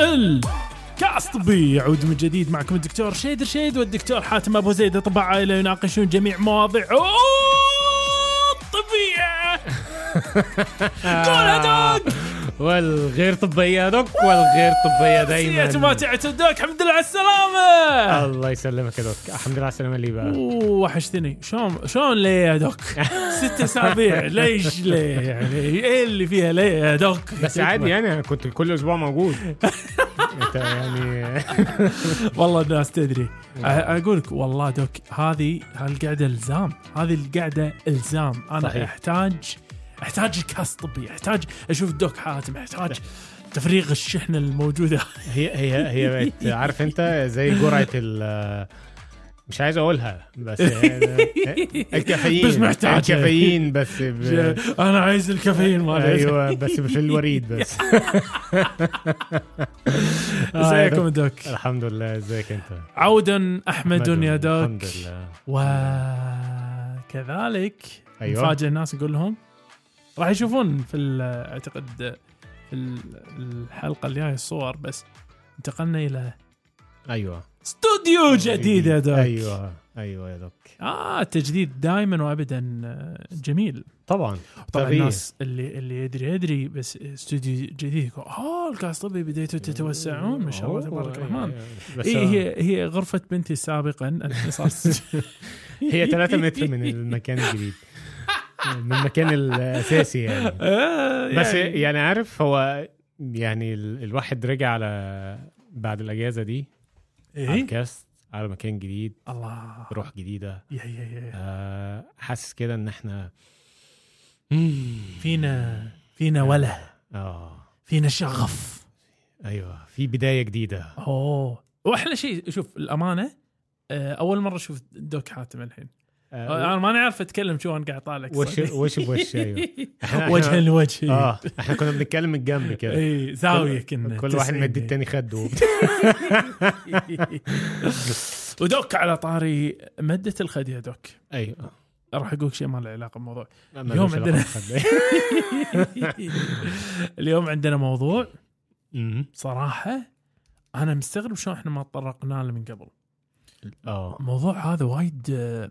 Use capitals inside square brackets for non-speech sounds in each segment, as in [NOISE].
الكاس طبي يعود من جديد معكم الدكتور شيد رشيد والدكتور حاتم أبو زيد. اطباء عائله يناقشون جميع مواضيع. أوه، الطبيعه [LAUGHS] قول دوك والغير طبية دوك والغير طبية [LAUGHS] دايما. ما تعتدوك الحمد لله على السلامة. الله يسلمك يا دوك الحمد لله على السلامة لي بقى وحشتني. شلون شلون ليه يا دوك؟ [LAUGHS] ست أسابيع. ليش ليه؟ يعني إيه اللي فيها ليه يا دوك؟ بس عادي يعني أنا كنت كل أسبوع موجود. انت يعني. [LAUGHS] والله الناس تدري. أ- أقول لك والله دوك هذه هالقعدة إلزام. هذه القعدة إلزام. أنا صحيح. أحتاج أحتاج الكاس طبي. أحتاج أشوف الدوك حاتم. أحتاج تفريغ الشحنة الموجودة. هي هي هي [LAUGHS] عارف أنت زي جرعه مش عايز أقولها بس [LAUGHS] الكافيين بس محتاجة. الكافيين بس ب... [LAUGHS] أنا عايز الكافيين مالي أيوه بس في [LAUGHS] الوريد بس. إزيكم دوك؟ الحمد لله إزيك أنت؟ عودا أحمد يا دوك. الحمد لله. وكذلك أيوة. نفاجئ الناس نقول لهم راح يشوفون في أعتقد الحلقة الجاية الصور بس انتقلنا إلى أيوه. استوديو جديد يا دوك. أيوه أيوه يا دوك. آه التجديد دائما وابدا آه، جميل. طبعا طبعا. الناس اللي اللي يدري يدري بس استوديو جديد يقول آه الكاس طبي بديتوا تتوسعون ما شاء الله تبارك الرحمن. بس إيه هي هي غرفة بنتي سابقا [LAUGHS] هي 3 متر من المكان الجديد. [LAUGHS] من المكان الأساسي يعني. [LAUGHS] آه، بس يعني- يعني عارف هو يعني ال- الواحد رجع على بعد الأجازة دي على إيه؟ الكاست على مكان جديد الله. روح جديدة. يا يا يا آه، حاسس كده إن إحنا فينا فينا وله. آه. فينا شغف. أيوه في بداية جديدة. أوه. واحلى شيء شوف الأمانة آه، أول مرة أشوف دوك حاتم الحين. آه، أنا ماني عارف أتكلم شو أنا قاعد طالع. وش وش بوش أيوه وجها لوجه آه إحنا كنا بنتكلم من جنب كده. إي زاوية كنا. كل واحد 90 مدي التاني خده. [LAUGHS] [LAUGHS] ودوك على طاري مدة الخد يا دوك. أيوه راح أقول شيء ما له علاقة بالموضوع. اليوم عندنا-. [LAUGHS] اليوم عندنا موضوع. صراحة أنا مستغرب شلون إحنا ما تطرقنا له من قبل. آه. الموضوع هذا وايد آه،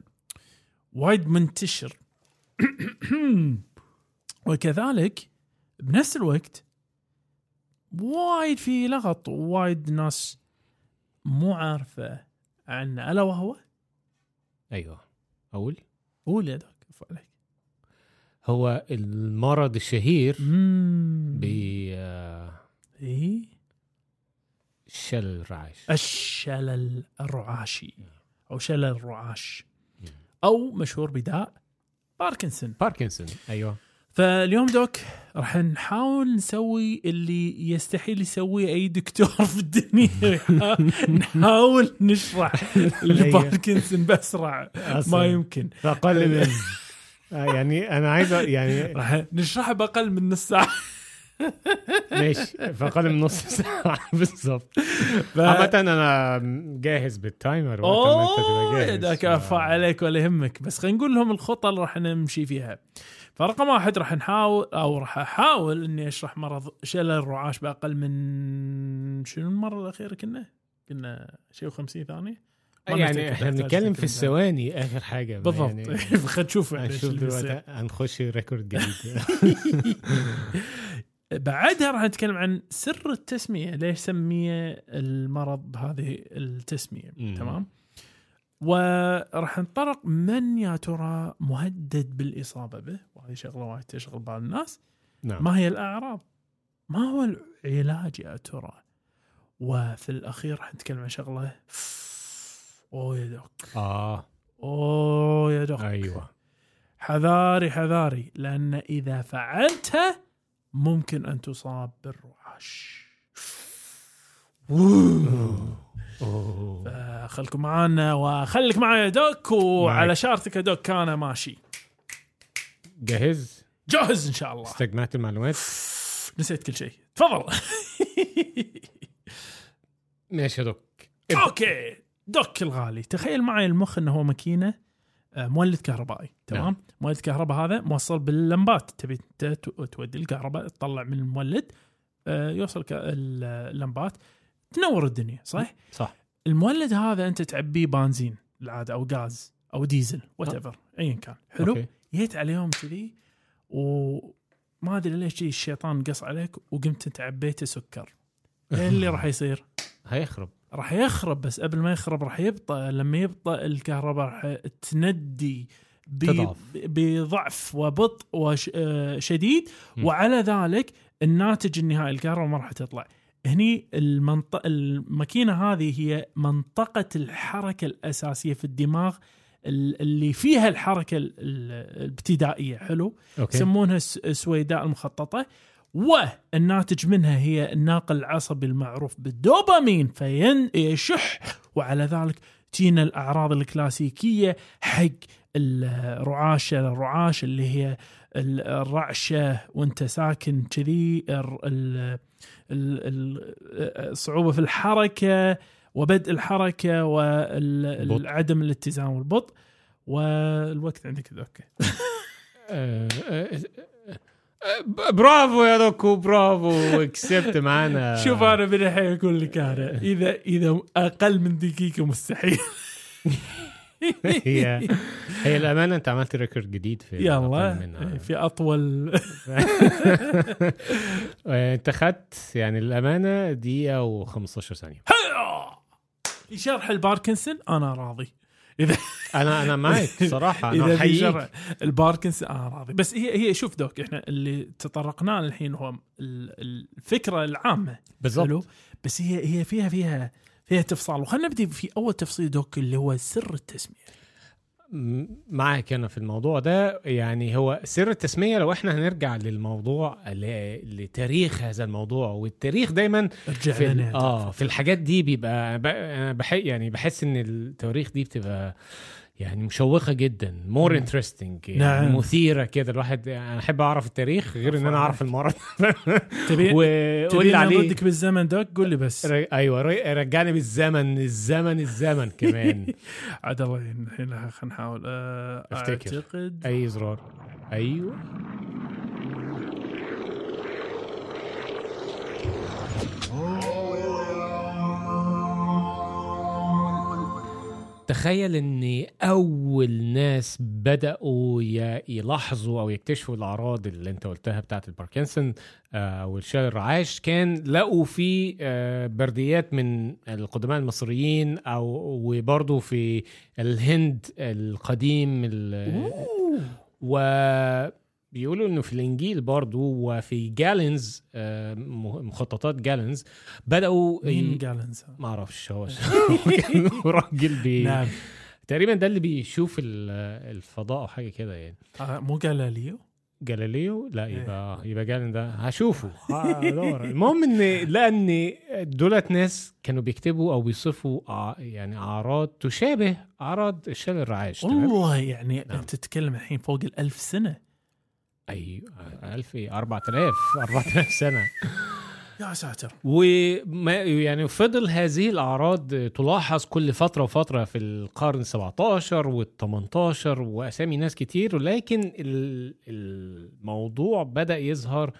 وايد منتشر. وكذلك بنفس الوقت وايد في لغط وايد ناس مو عارفة عنه ألا وهو. أيوه. أقول؟ قول يا doc عليك. هو المرض الشهير. ب إيه؟ شلل الرعاش. الشلل الرعاشي. أو شلل الرعاش. أو مشهور بداء باركنسون. باركنسون. أيوه. فاليوم doc راح نحاول نسوي اللي يستحيل يسويه أي دكتور في الدنيا. [LAUGHS] نحاول نشرح [LAUGHS] الباركنسون بأسرع ما. يمكن. فاقل من [LAUGHS] آه، يعني أنا عايز يعني راح نشرحه بأقل من نص ساعة. ماشي. فاقل من نص ساعة [LAUGHS] بالظبط. ف... عامة أنا جاهز بال timer أوه يا ذاك أرفع عليك ولا يهمك بس خلينا نقول لهم الخطة اللي راح نمشي فيها. فرقم واحد راح نحاول أو راح أحاول إني أشرح مرض شلل الرعاش بأقل من شنو المرة الأخيرة كنا؟ كنا شيء و50 ثانية؟ يعني إحنا بنتكلم في الثواني آخر حاجة. بالضبط. يعني خلينا نشوف هنشوف. دلوقتي هنخش ريكورد جديد. [LAUGHS] بعدها راح نتكلم عن سر التسمية. ليش سمية المرض بهذه التسمية؟ مم. تمام؟ وراح نتطرق من يا ترى مهدد بالإصابة به. وهذه شغلة وايد تشغل بال الناس. نعم. ما هي الأعراض؟ ما هو العلاج يا ترى؟ وفي الأخير راح نتكلم عن شغلة. أوه يا دوك. آه. أوه يا دوك. أيوه. حذاري حذاري. لأن إذا فعلتها ممكن أن تصاب بالرعاش. خلكم معانا وخليك معايا يا دوك وعلى شارتك يا دوك أنا ماشي. جاهز؟ جاهز إن شاء الله. استجمعت المعلومات؟ نسيت كل شيء. تفضل. [LAUGHS] ماشي يا doc. okay. دوك الغالي. تخيل معي المخ إنه هو ماكينة. مولد كهربائي تمام نعم. مولد كهرباء هذا موصل باللمبات تبي تودي الكهرباء تطلع من المولد آه، يوصل اللمبات تنور الدنيا صح؟ صح المولد هذا انت تعبيه بنزين العادة أو غاز أو ديزل whatever أيا كان حلو okay. جيت عليهم كذي وما أدري ليش الشيطان قص عليك وقمت أنت عبيته سكر إيه اللي [LAUGHS] راح يصير؟ هيخرب راح يخرب بس قبل ما يخرب راح يبطأ لما يبطأ الكهرباء راح تبتدي. بضعف وبطء وشديد م. وعلى ذلك الناتج النهائي الكهرباء ما راح تطلع. هني المنطقة الماكينة هذه هي منطقة الحركة الأساسية في الدماغ ال- اللي فيها الحركة ال- ال- الابتدائية حلو؟ أوكي. يسمونها الس- السويداء المخططة. والناتج منها هي الناقل العصبي المعروف بالدوبامين فيشح وعلى ذلك تجينا الأعراض الكلاسيكية حق الرعاشة الرعاش اللي هي ال- الرعشة وانت ساكن كذي ال- ال- ال- الصعوبة في الحركة وبدء الحركة بطء. وعدم الاتزان والبطء. والوقت عندك okay. [LAUGHS] آه، آه، آه، برافو يا doc برافو كسبت معانا شوف أنا من الحين أقول لك أنا إذا إذا أقل من دقيقة مستحيل. هي هي الأمانة أنت عملت record جديد في يلا من- في أطول. [LAUGHS] أنت خدت يعني الأمانة دقيقة و15 ثانية. في شرح الباركنسون؟ أنا راضي. أنا أنا [LAUGHS] معك صراحة أنا إذا شرح الباركنسون أنا راضي. بس هي هي شوف doc إحنا اللي تطرقنا له الحين هو ال- الفكرة العامة. بالضبط. بس هي هي فيها فيها فيها تفصيل وخلينا نبدي في أول تفصيل doc اللي هو سر التسمية. م- معك أنا في الموضوع ده. يعني هو سر التسمية لو إحنا هنرجع للموضوع لتاريخ هذا الموضوع والتاريخ دايما في آه في الحاجات دي بيبقى بح يعني بحس إن التواريخ دي بتبقى يعني مشوقة جدا more. interesting يعني نعم. مثيرة كده. الواحد أنا أحب أعرف التاريخ غير إن أنا أعرف المرض. [LAUGHS] تبي وقول تبي لي عليه. نردك بالزمن doc؟ قول لي بس. أيوه رجعني بالزمن الزمن الزمن [LAUGHS] كمان. عاد الله الحين خلينا نحاول. أه، أفتكر. اعتقد أي زرار. أيوه. تخيل إن أول ناس بدأوا يلاحظوا أو يكتشفوا الأعراض اللي أنت قلتها بتاعت الباركنسون آه، أو الشلل الرعاش كان لقوا في آه، برديات من القدماء المصريين أو وبرضه في الهند القديم ال- وبيقولوا إنه في الإنجيل برضو وفي جالنز آه، مخططات جالنز بدأوا مين ي- جالنز ما أعرفش هو [LAUGHS] راجل بي نعم. تقريبا ده اللي بيشوف ال- الفضاء أو حاجة كده يعني. آه، مو جاليليو جاليليو لا إيه. يبقى يبقى جالن ده هشوفه. [LAUGHS] هدور المهم إن لأن دولت ناس كانوا بيكتبوا أو بيصفوا يعني أعراض تشابه أعراض الشلل الرعاش والله يعني نعم. أنت تتكلم الحين فوق الألف سنة. أيوه 1000 إيه 4000 4000 سنة. يا ساتر. وما يعني فضل هذه الأعراض تلاحظ كل فترة وفترة في القرن 17 وال 18 وأسامي ناس كتير ولكن ال- الموضوع بدأ يظهر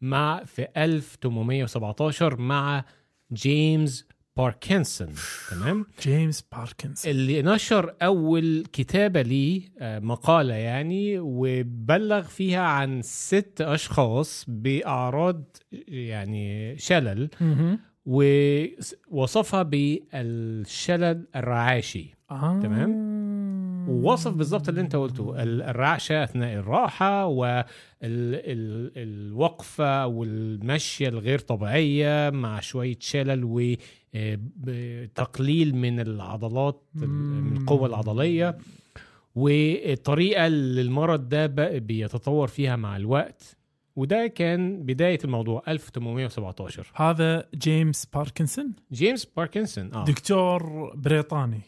مع في 1817 مع جيمس باركنسون تمام جيمس باركنسون اللي نشر أول كتابة ليه آه، مقالة يعني وبلغ فيها عن ست أشخاص بأعراض يعني شلل. ووصفها بالشلل الرعاشي آه. تمام. ووصف بالظبط اللي أنت قلته ال- الرعشة أثناء الراحة والوقفه والمشيه الغير طبيعية مع شوية شلل وتقليل من العضلات من القوة العضلية. والطريقة اللي المرض ده بقى بيتطور فيها مع الوقت. وده كان بداية الموضوع 1817 هذا جيمس باركنسون؟ جيمس باركنسون آه. دكتور بريطاني.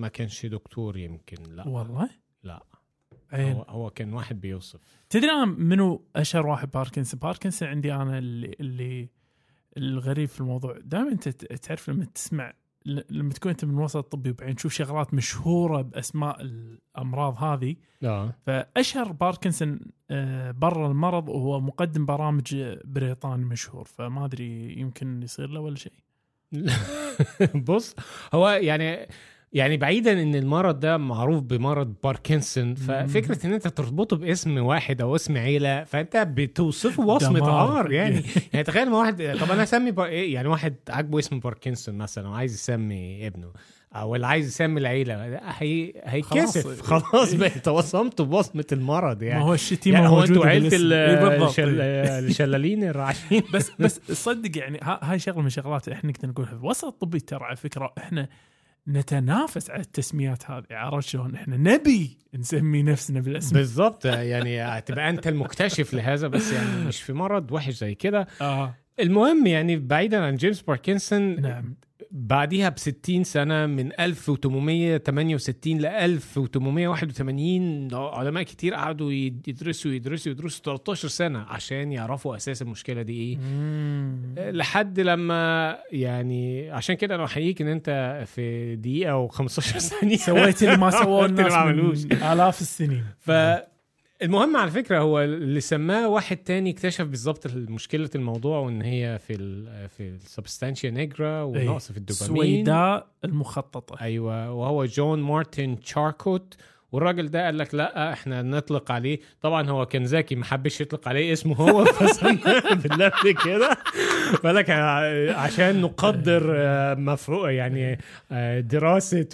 ما كانش دكتور يمكن لا. والله؟ لا. عين هو, هو كان واحد بيوصف. تدري أنا منو أشهر واحد باركنسون؟ باركنسون عندي أنا اللي اللي الغريب في الموضوع. دائما أنت تعرف لما تسمع لما تكون أنت من وسط طبي وبعدين تشوف شغلات مشهورة بأسماء الأمراض هذه آه فأشهر باركنسون آه، برا المرض وهو مقدم برامج بريطاني مشهور. فما أدري يمكن يصير له ولا شيء. [LAUGHS] بص هو يعني يعني بعيدا إن المرض ده معروف بمرض باركنسون ففكرة إن أنت تربطه باسم واحد أو اسم عيلة فأنت بتوصفه وصمه. عار يعني [LAUGHS] يعني تخيل ما واحد طب أنا أسمي بار... إيه؟ يعني واحد عاجبه اسم باركنسون مثلا وعايز يسمي ابنه أو اللي عايز يسمي العيلة هي... هيتكسف خلاص. بقى وصمته بوصمة المرض ما يعني هو الشتيمة يعني هو موجودة أنتوا عيلة بالاسم. ال- إي بالضبط. الشل... [LAUGHS] الشلالين الرعاشين بس بس صدق يعني ها- هاي شغلة من الشغلات إحنا نقدر نقولها في الوسط الطبي ترى على فكرة إحنا نتنافس على التسميات هذه عرفت شلون؟ إحنا نبي نسمي نفسنا بالاسم. بالظبط يعني هتبقى أنت المكتشف لهذا بس يعني مش في مرض وحش زي كده آه. المهم يعني بعيدا عن جيمس باركنسون نعم. بعديها ب 60 سنة من 1868 ل 1881 علماء كتير قعدوا يدرسوا يدرسوا يدرسوا 13 سنة عشان يعرفوا أساس المشكلة دي إيه. مم. لحد لما يعني عشان كده أنا أحييك إن أنت في دقيقة و15 ثانية. سويت اللي ما سووه الناس ما عملوش. آلاف السنين. فالمهم على فكرة هو اللي سماه واحد تاني اكتشف بالظبط مشكلة الموضوع وإن هي في ال في ال substantia nigra ونقص في الدوبامين. سويداء المخططة. أيوه وهو جون مارتن تشاركوت والراجل ده قال لك لا إحنا نطلق عليه. طبعا هو كان ذكي ما حبش يطلق عليه اسمه هو. [LAUGHS] فسماه باللفظ كده. بالك عشان نقدر آه، مفروق يعني آه، دراسة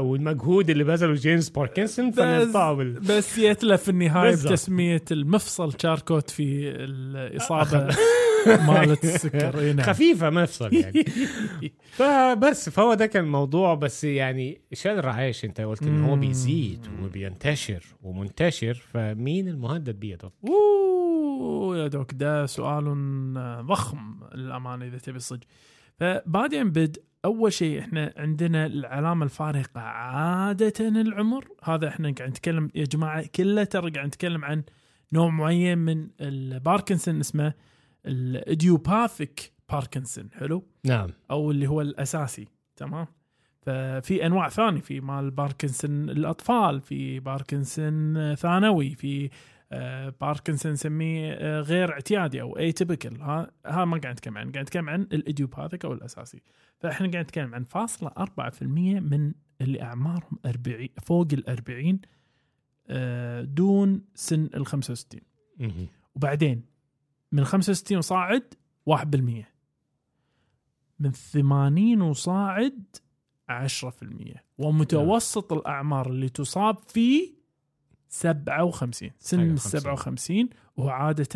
والمجهود اللي بذله جيمس باركنسون فنطقه بال بس يتلف في النهاية. بتسمية المفصل شاركوت في الإصابة. [LAUGHS] [LAUGHS] مالت [LAUGHS] السكر. خفيفة مفصل يعني [LAUGHS] فبس فهو ده كان الموضوع بس يعني شال الرعاش أنت قلت إن هو. بيزيد وبينتشر ومنتشر فمين المهدد بيه ده؟ أوه يا دوك ده سؤال ضخم للأمانة إذا تبي الصدق فبعدين بد أول شيء إحنا عندنا العلامة الفارقة عادة العمر هذا إحنا قاعد نتكلم يا جماعة كله ترى قاعد نتكلم عن نوع معين من الباركنسون اسمه ال idiopathic باركنسون حلو؟ نعم. أو اللي هو الأساسي تمام؟ ففي أنواع ثانية في مال باركنسون الأطفال في باركنسون ثانوي في آه، باركنسون نسميه آه، غير اعتيادي أو atypical ها ها ما قاعد نتكلم عن قاعد نتكلم عن ال idiopathic أو الأساسي. فإحنا قاعد نتكلم عن فاصلة 4% من اللي أعمارهم 40 فوق ال 40 آه، دون سن ال 65 مهم. وبعدين من 65 وصاعد 1% من 80 وصاعد 10% ومتوسط الأعمار اللي تصاب فيه 57 سن ال 57. 57 وهو عادة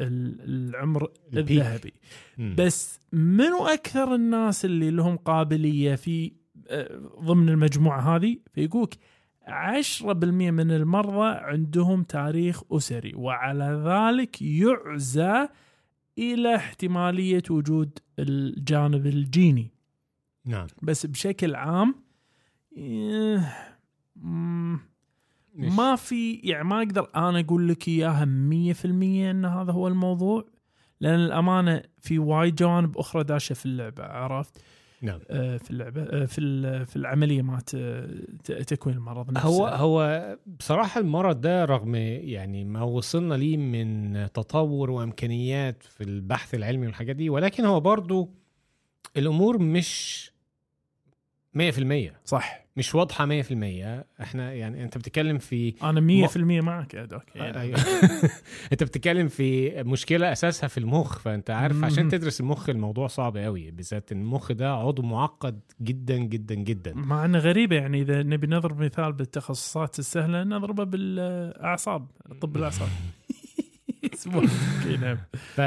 ال- العمر البيك. الذهبي مم. بس منو أكثر الناس اللي لهم قابلية في آه، ضمن المجموعة هذه فيقولك 10% من المرضى عندهم تاريخ أسري وعلى ذلك يعزى إلى احتمالية وجود الجانب الجيني. نعم. بس بشكل عام إيه، ما في يعني ما أقدر أنا أقول لك إياها 100% إن هذا هو الموضوع لأن الأمانة في وايد جوانب أخرى داشة في اللعبة عرفت؟ نعم. آه، في اللعبة آه، في في العملية مالت آه، تكوين المرض. نفسه. هو هو بصراحة المرض ده رغم يعني ما وصلنا ليه من تطور وإمكانيات في البحث العلمي والحاجات دي ولكن هو برضو الأمور مش 100% صح. مش واضحة 100% إحنا يعني انت بتتكلم في أنا 100% معك. يا دوك يعني. أيوة. [LAUGHS] انت بتتكلم في مشكلة أساسها في المخ فأنت عارف عشان. تدرس المخ الموضوع صعب قوي بالذات المخ ده عضو معقد جدا جدا جدا. مع إنه غريبه يعني إذا نبي نضرب مثال بالتخصصات السهلة نضربه بالأعصاب طب الأعصاب. [LAUGHS] اسمه. [LAUGHS] نعم. ف...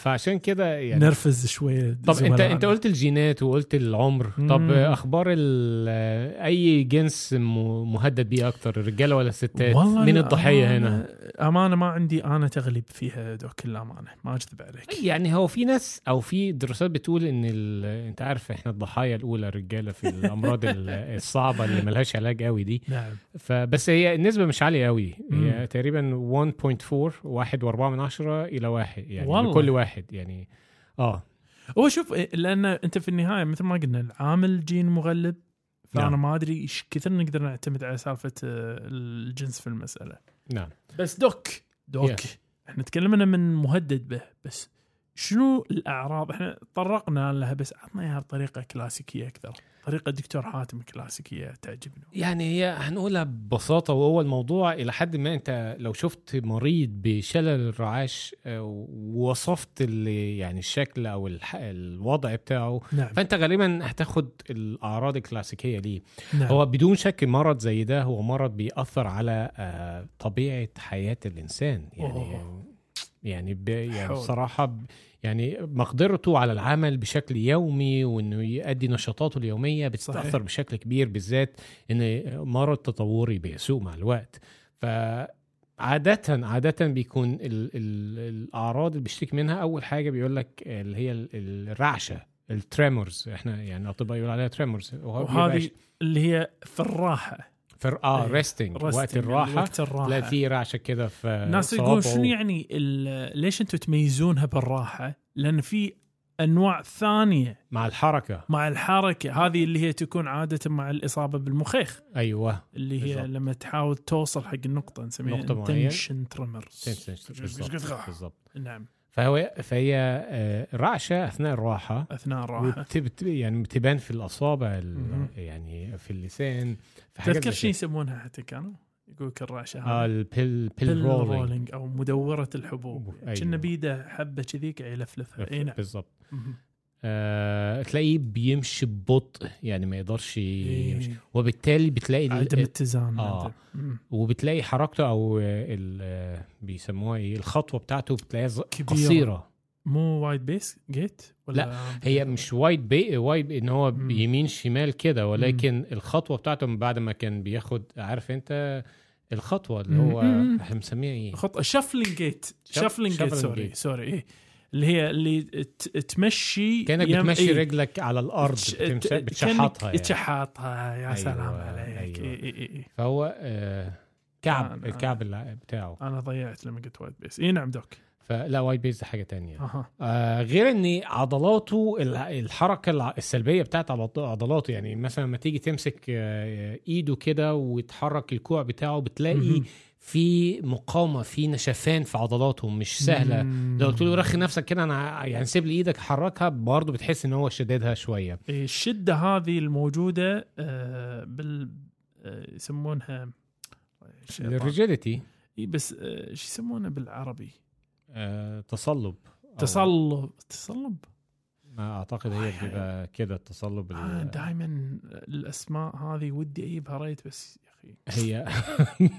فعشان كده يعني. نرفز شوية. طب انت. انت قلت الجينات وقلت العمر. طب مم. أخبار ال- اي جنس مهدد بيه أكتر الرجاله ولا الستات مين لا، الضحية أمانة- هنا؟ أمانة ما عندي أنا تغلب فيها دوك الأمانة ما أكذب عليك. يعني هو في ناس أو في دراسات بتقول إن ال... أنت عارف إحنا الضحايا الأولى الرجاله في الأمراض ال- [LAUGHS] الصعبة اللي ملهاش علاج قوي دي. نعم. فبس هي النسبة مش عالية قوي. هي تقريبا 1.4 واحد من عشرة إلى واحد يعني والله. لكل واحد يعني آه هو شوف لأن أنت في النهاية مثل ما قلنا العامل جين مغلب فأنا نعم. ما أدري إيش كثر نقدر نعتمد على سالفة آه، الجنس في المسألة نعم بس دوك دوك Yeah. إحنا تكلمنا من مهدد به بس شنو الاعراض إحنا تطرقنا لها بس عطنا اياها بطريقه كلاسيكية أكثر. طريقة دكتور حاتم كلاسيكية تعجبني يعني هي هنقولها ببساطة وهو الموضوع إلى حد ما أنت لو شفت مريض بشلل الرعاش آه، ووصفت اللي يعني الشكل الح- الوضع بتاعه نعم. فأنت غالبا هتاخد الأعراض الكلاسيكية ليه. نعم. هو بدون شك مرض زي ده هو مرض بيأثر على آه، طبيعة حياة الإنسان. يعني أوه. يعني يعني حول. يعني مقدرته على العمل بشكل يومي وإنه يؤدي نشاطاته اليومية بتتأثر صحيح. بشكل كبير بالذات إن مرض تطوري بيسوء مع الوقت. فعادة عادة بيكون ال ال الأعراض اللي بيشتكي منها أول حاجة بيقول لك اللي هي ال- الرعشة ال tremors. إحنا يعني الأطباء يقولوا عليها tremors. وهذه اللي هي في الراحة. في آه إيه. resting وقت resting، الراحة وقت الراحة تلاقي في رعشة كده في الناس يقولون. شنو يعني ليش أنتم تميزونها بالراحة؟ لأن في أنواع ثانية مع الحركة مع الحركة هذه اللي هي تكون عادة مع الإصابة بالمخيخ أيوه اللي هي بالضبط. لما تحاول توصل حق النقطة نسميها نقطة معينة. تنشن بالضبط بالضبط نعم فهو فهي آه، رعشة أثناء الراحة. أثناء الراحة. يعني بتبان في الأصابع. يعني في اللسان في حاجات تذكر شو. يسمونها حتى كانوا؟ يقول لك الرعشه آه ال pill pill rolling أو مدورة الحبوب. أيوة. كأنه بيده حبة كذي قاعد يلفلفها أي نعم. بالضبط. آه تلاقيه بيمشي ببطء يعني ما يقدرش يمشي إيه. وبالتالي بتلاقي عدم اتزان آه. مم. وبتلاقي حركته أو ال- بيسموها إيه الخطوة بتاعته بتلاقيها. قصيرة مو wide base gait ولا لا، هي مش wide b- wide إن هو مم. يمين شمال كده ولكن الخطوة بتاعته من بعد ما كان بياخد عارف أنت الخطوة اللي هو مم. إحنا بنسميها إيه خط shuffling gait shuff- shuffling gait sorry. sorry. اللي هي اللي تمشي كأنك بتمشي إيه. رجلك على الأرض بتشحطها يعني. تشحطها يا أيوة، سلام عليك أيوة. إيه إيه إيه. فهو آه كعب أنا- الكعب اللي بتاعه أنا ضيعت لما قلت wide base إي نعم doc فلا وايد ده حاجة تانية أها آه غير إن عضلاته ال- الحركة السلبية بتاعت عضل- عضلاته يعني مثلا لما تيجي تمسك آه، إيده كده وتحرك الكوع بتاعه بتلاقي. في مقاومة في نشفان في عضلاته مش سهلة. لو قلت له رخي نفسك كده أنا يعني سيب لي إيدك حركها برضه بتحس إن هو شددها شوية إيه، الشدة هذه الموجودة آه، بال آه، يسمونها. الريجيديتي إيه، بس آه، شو يسمونه بالعربي؟ آه تصلب تصلب تصلب ما أعتقد هي آه، بتبقى كده التصلب ال- آه دائما الأسماء هذه ودي أجيبها ريت بس هي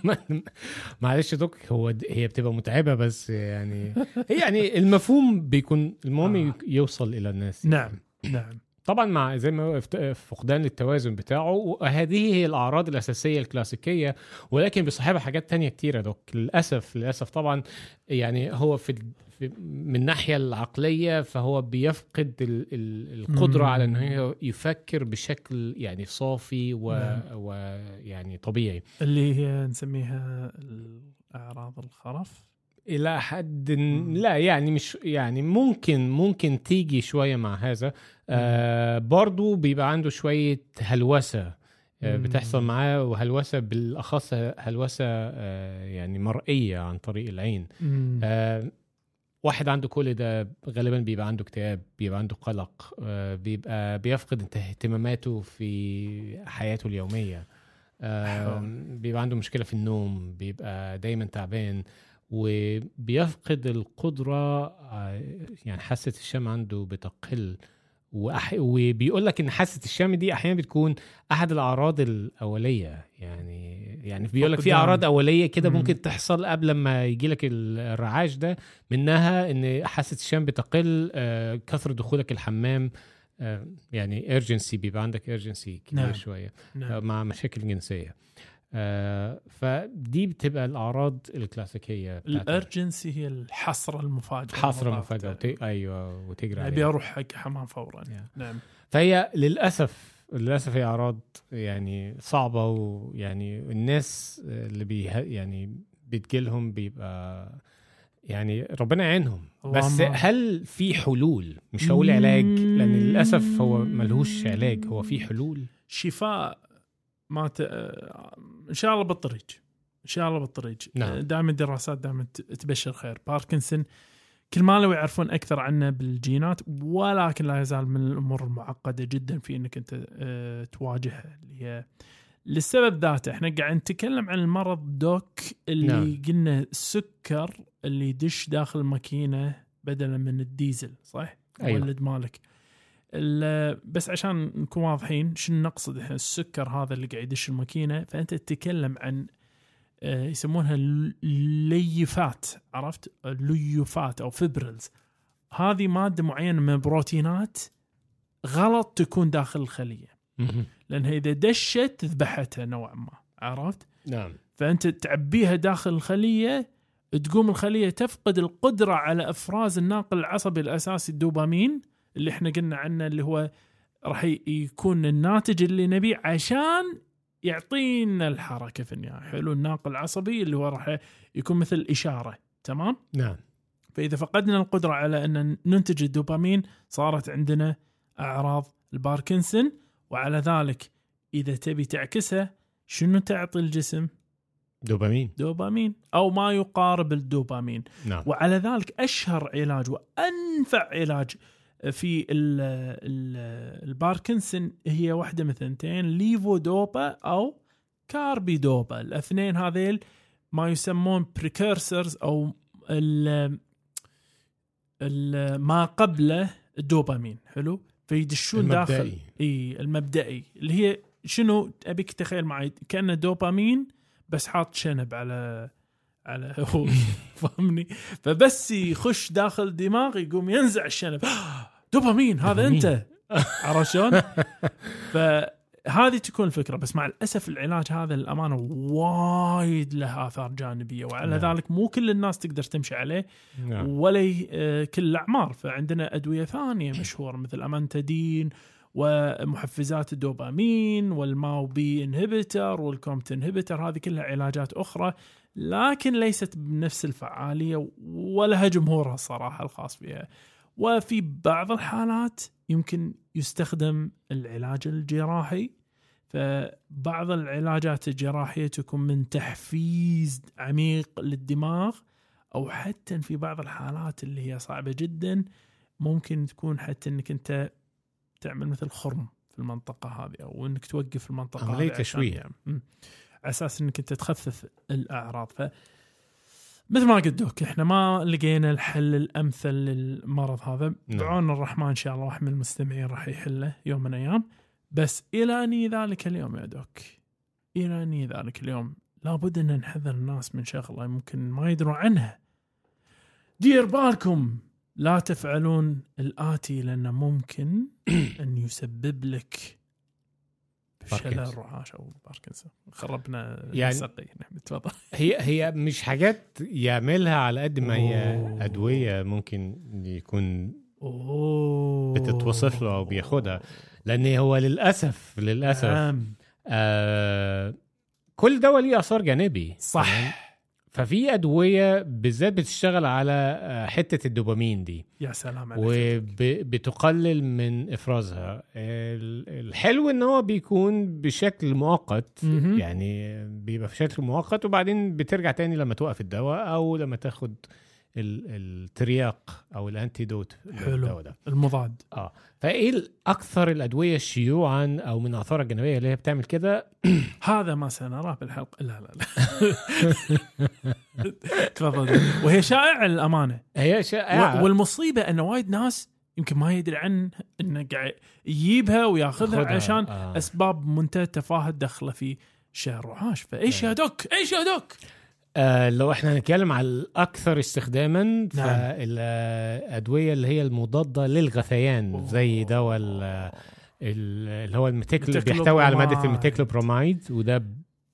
[LAUGHS] معلش دوك هو د- هي بتبقى متعبة بس يعني هي يعني المفهوم بيكون المهم آه. يوصل إلى الناس نعم نعم طبعا مع زي ما فقدان التوازن بتاعه وهذه هي الأعراض الأساسية الكلاسيكية ولكن بيصاحبها حاجات تانية كتيره دوك للأسف للأسف طبعا يعني هو في, من الناحية العقلية فهو بيفقد ال ال القدرة مم. على إنه هو يفكر بشكل يعني صافي نعم. ويعني طبيعي اللي هي نسميها الأعراض الخرف إلى حد. لا يعني مش يعني ممكن ممكن تيجي شوية مع هذا آه برضو بيبقى عنده شوية هلوسة آه. بتحصل معاه وهلوسة بالأخص هلوسة آه يعني مرئية عن طريق العين. آه واحد عنده كل ده غالبا بيبقى عنده اكتئاب بيبقى عنده قلق آه بيبقى بيفقد اهتماماته في حياته اليومية آه. بيبقى عنده مشكلة في النوم بيبقى دايما تعبان وبيفقد القدرة آه، يعني حاسة الشم عنده بتقل وأح... وبيقول لك إن حاسة الشم دي أحيانا بتكون أحد الأعراض الأولية يعني يعني بيقول لك في. أعراض أولية كده مم. ممكن تحصل قبل ما يجي لك الرعاش ده منها إن حاسة الشم بتقل آه، كثرة دخولك الحمام آه، يعني ايرجنسي بيبقى عندك ايرجنسي كبير نعم. شوية نعم مع مشاكل جنسية آه فدي بتبقى الأعراض الكلاسيكية الأرجنسي هي الحسره المضاعفة. مفاجاه وت... أيوه وتجري ابي أروح حق حمام فورا. Yeah. نعم. فهي للأسف للأسف هي أعراض يعني صعبة ويعني الناس اللي بي يعني بتجيلهم بيبقى يعني ربنا يعينهم. بس هل في حلول؟ مش هقول علاج لأن للأسف هو ملهوش علاج. هو في حلول؟ شفاء ما ت... إن شاء الله بالطريق شاء الله بالطريق نعم. دائما الدراسات دائما تبشر خير باركنسون كل ما لو يعرفون أكثر عنه بالجينات ولكن لا يزال من الأمور المعقدة جدا في إنك أنت آه، تواجهها اللي هي للسبب ذاته إحنا قاعد نتكلم عن المرض دوك اللي نعم. قلنا السكر اللي يدش داخل الماكينة بدلا من الديزل صح؟ أيوة. مولد مالك ال- بس عشان نكون واضحين شنو نقصد إحنا السكر هذا اللي قاعد يدش الماكينة فأنت تتكلم عن آه، يسمونها الليفات عرفت؟ الليفات أو fibrils هذه مادة معينة من البروتينات غلط تكون داخل الخلية. لأنها إذا دشت ذبحتها نوعا ما عرفت؟ نعم فأنت تعبيها داخل الخلية تقوم الخلية تفقد القدرة على إفراز الناقل العصبي الأساسي الدوبامين اللي إحنا قلنا عنه اللي هو راح يكون الناتج اللي نبيه عشان يعطينا الحركة في النهاية. حلو الناقل العصبي اللي هو راح يكون مثل إشارة تمام؟ نعم. فإذا فقدنا القدرة على أن ننتج الدوبامين صارت عندنا أعراض الباركنسون وعلى ذلك إذا تبي تعكسها شنو تعطي الجسم؟ دوبامين. دوبامين أو ما يقارب الدوبامين. نعم. وعلى ذلك أشهر علاج وأنفع علاج في ال ال الباركنسون هي واحدة من ثنتين ليفودوبا أو كاربيدوبا. الاثنين هذيل ما يسمون precursors أو ال ما قبل الدوبامين. حلو؟ فيدشون داخل. إي المبدئي. اللي هي شنو؟ أبيك تخيل معي كأنه دوبامين بس حاط شنب على على هو فاهمني فبس يخش داخل الدماغ يقوم ينزع الشنب [GASPS] دوبامين هذا. أنت [LAUGHS] عرفت شلون؟ فهذه تكون الفكرة بس مع الأسف العلاج هذا للأمانة وايد له آثار جانبية وعلى نعم. ذلك مو كل الناس تقدر تمشي عليه نعم ولا آه، كل الأعمار فعندنا أدوية ثانية مشهورة مثل أمانتادين ومحفزات الدوبامين وال MAO-B inhibitor وال COMT inhibitor هذه كلها علاجات أخرى لكن ليست بنفس الفعالية ولها جمهورها الصراحه الخاص بها وفي بعض الحالات يمكن يستخدم العلاج الجراحي فبعض العلاجات الجراحية تكون من تحفيز عميق للدماغ أو حتى في بعض الحالات اللي هي صعبة جدا ممكن تكون حتى إنك أنت تعمل مثل خرم في المنطقة هذه أو إنك توقف المنطقة عشان تشويه. على أساس إنك أنت تخفف الأعراض. ف مثل ما قلت دوك إحنا ما لقينا الحل الأمثل للمرض هذا. نعم. بعون الرحمن إن شاء الله واحد من المستمعين راح يحله يوم من الأيام. بس إلى اني ذلك اليوم يا دوك. إلى اني ذلك اليوم لابد أن نحذر الناس من شغلة ممكن ما يدرون عنها. دير بالكم لا تفعلون الآتي لأنه ممكن [COUGHS] أن يسبب لك شلل. الرعاش أو باركنسون خربنا يعني- السقي نعم تفضل. هي هي مش حاجات يعملها على قد ما هي. أدوية ممكن يكون أوه. بتتوصف له أو بياخدها. لأن هو للأسف للأسف نعم. آه كل دواء ليه آثار جانبي. صح. ففي أدوية بالذات بتشتغل على آه، حتة الدوبامين دي. يا سلام عليك. وبتقلل من إفرازها. ال- الحلو إن هو بيكون بشكل مؤقت. يعني بيبقى في شكل مؤقت وبعدين بترجع تاني لما توقف الدواء أو لما تاخد الترياق أو الأنتيدوت حلو. ده. المضاد. آه. فإيه أكثر الأدوية شيوعا أو من اثارها الجانبيه اللي هي بتعمل كده؟ [CLEARS THROAT] هذا ما سنراه بالحلقة. لا لا لا. [LAUGHS] تفضل. وهي شائعة للأمانة. هي شائعة. والمصيبة أن وايد ناس يمكن ما يدري عن إنه قاعد يجيبها وياخذها. عشان آه. أسباب منتهى التفاهة داخله في شلل رعاش فإيش يا doc؟ إيش يا doc؟ آه لو إحنا هنتكلم على الأكثر استخداما نعم. فالأدوية اللي هي المضادة للغثيان زي دواء ال- ال- اللي هو الميتيكل. بيحتوي على مادة الميتيكلوبرومايد وده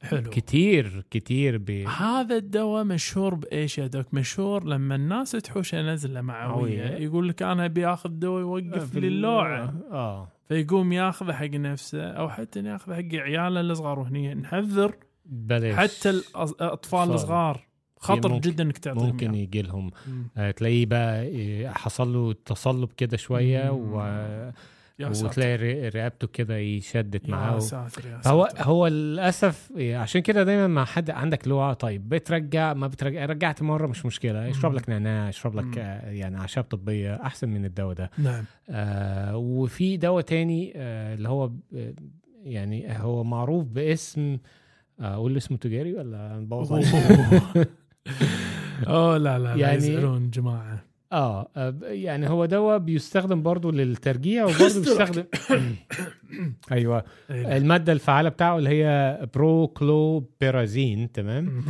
حلو كتير كتير بي هذا الدواء مشهور بإيش يا doc مشهور لما الناس تحوشه نزلة معوية. يقول لك أنا أبي آخذ دواء يوقف لي اللوعة آه فيقوم ياخذه حق نفسه أو حتى ياخذه حق عياله الصغار وهني نحذر بلاش حتى الأطفال. الصغار خطر ممكن- جدا إنك تعطيهم ممكن إياه. يجي لهم. آه، تلاقيه بقى إيه، حصل له تصلب كده شوية مم. و وتلاقي رقبته كده يشدت معاه هو هو للأسف عشان كده دايما ما حد عندك لوعه طيب بترجع ما بترجع رجعت مرة مش مشكلة اشرب. لك نعناع اشرب لك. آه، يعني أعشاب طبية أحسن من الدواء ده نعم آه وفي دواء تاني آه اللي هو يعني هو معروف باسم آه، أقول اسمه تجاري ولا نبوظ؟ [LAUGHS] أوه لا لا لا يعني- يزعلون جماعة آه يعني هو دواء بيستخدم برضه للترجيع وبرضه [LAUGHS] بيستخدم [COUGHS] أيوه إيه. المادة الفعالة بتاعه اللي هي بروكلوبيرازين تمام.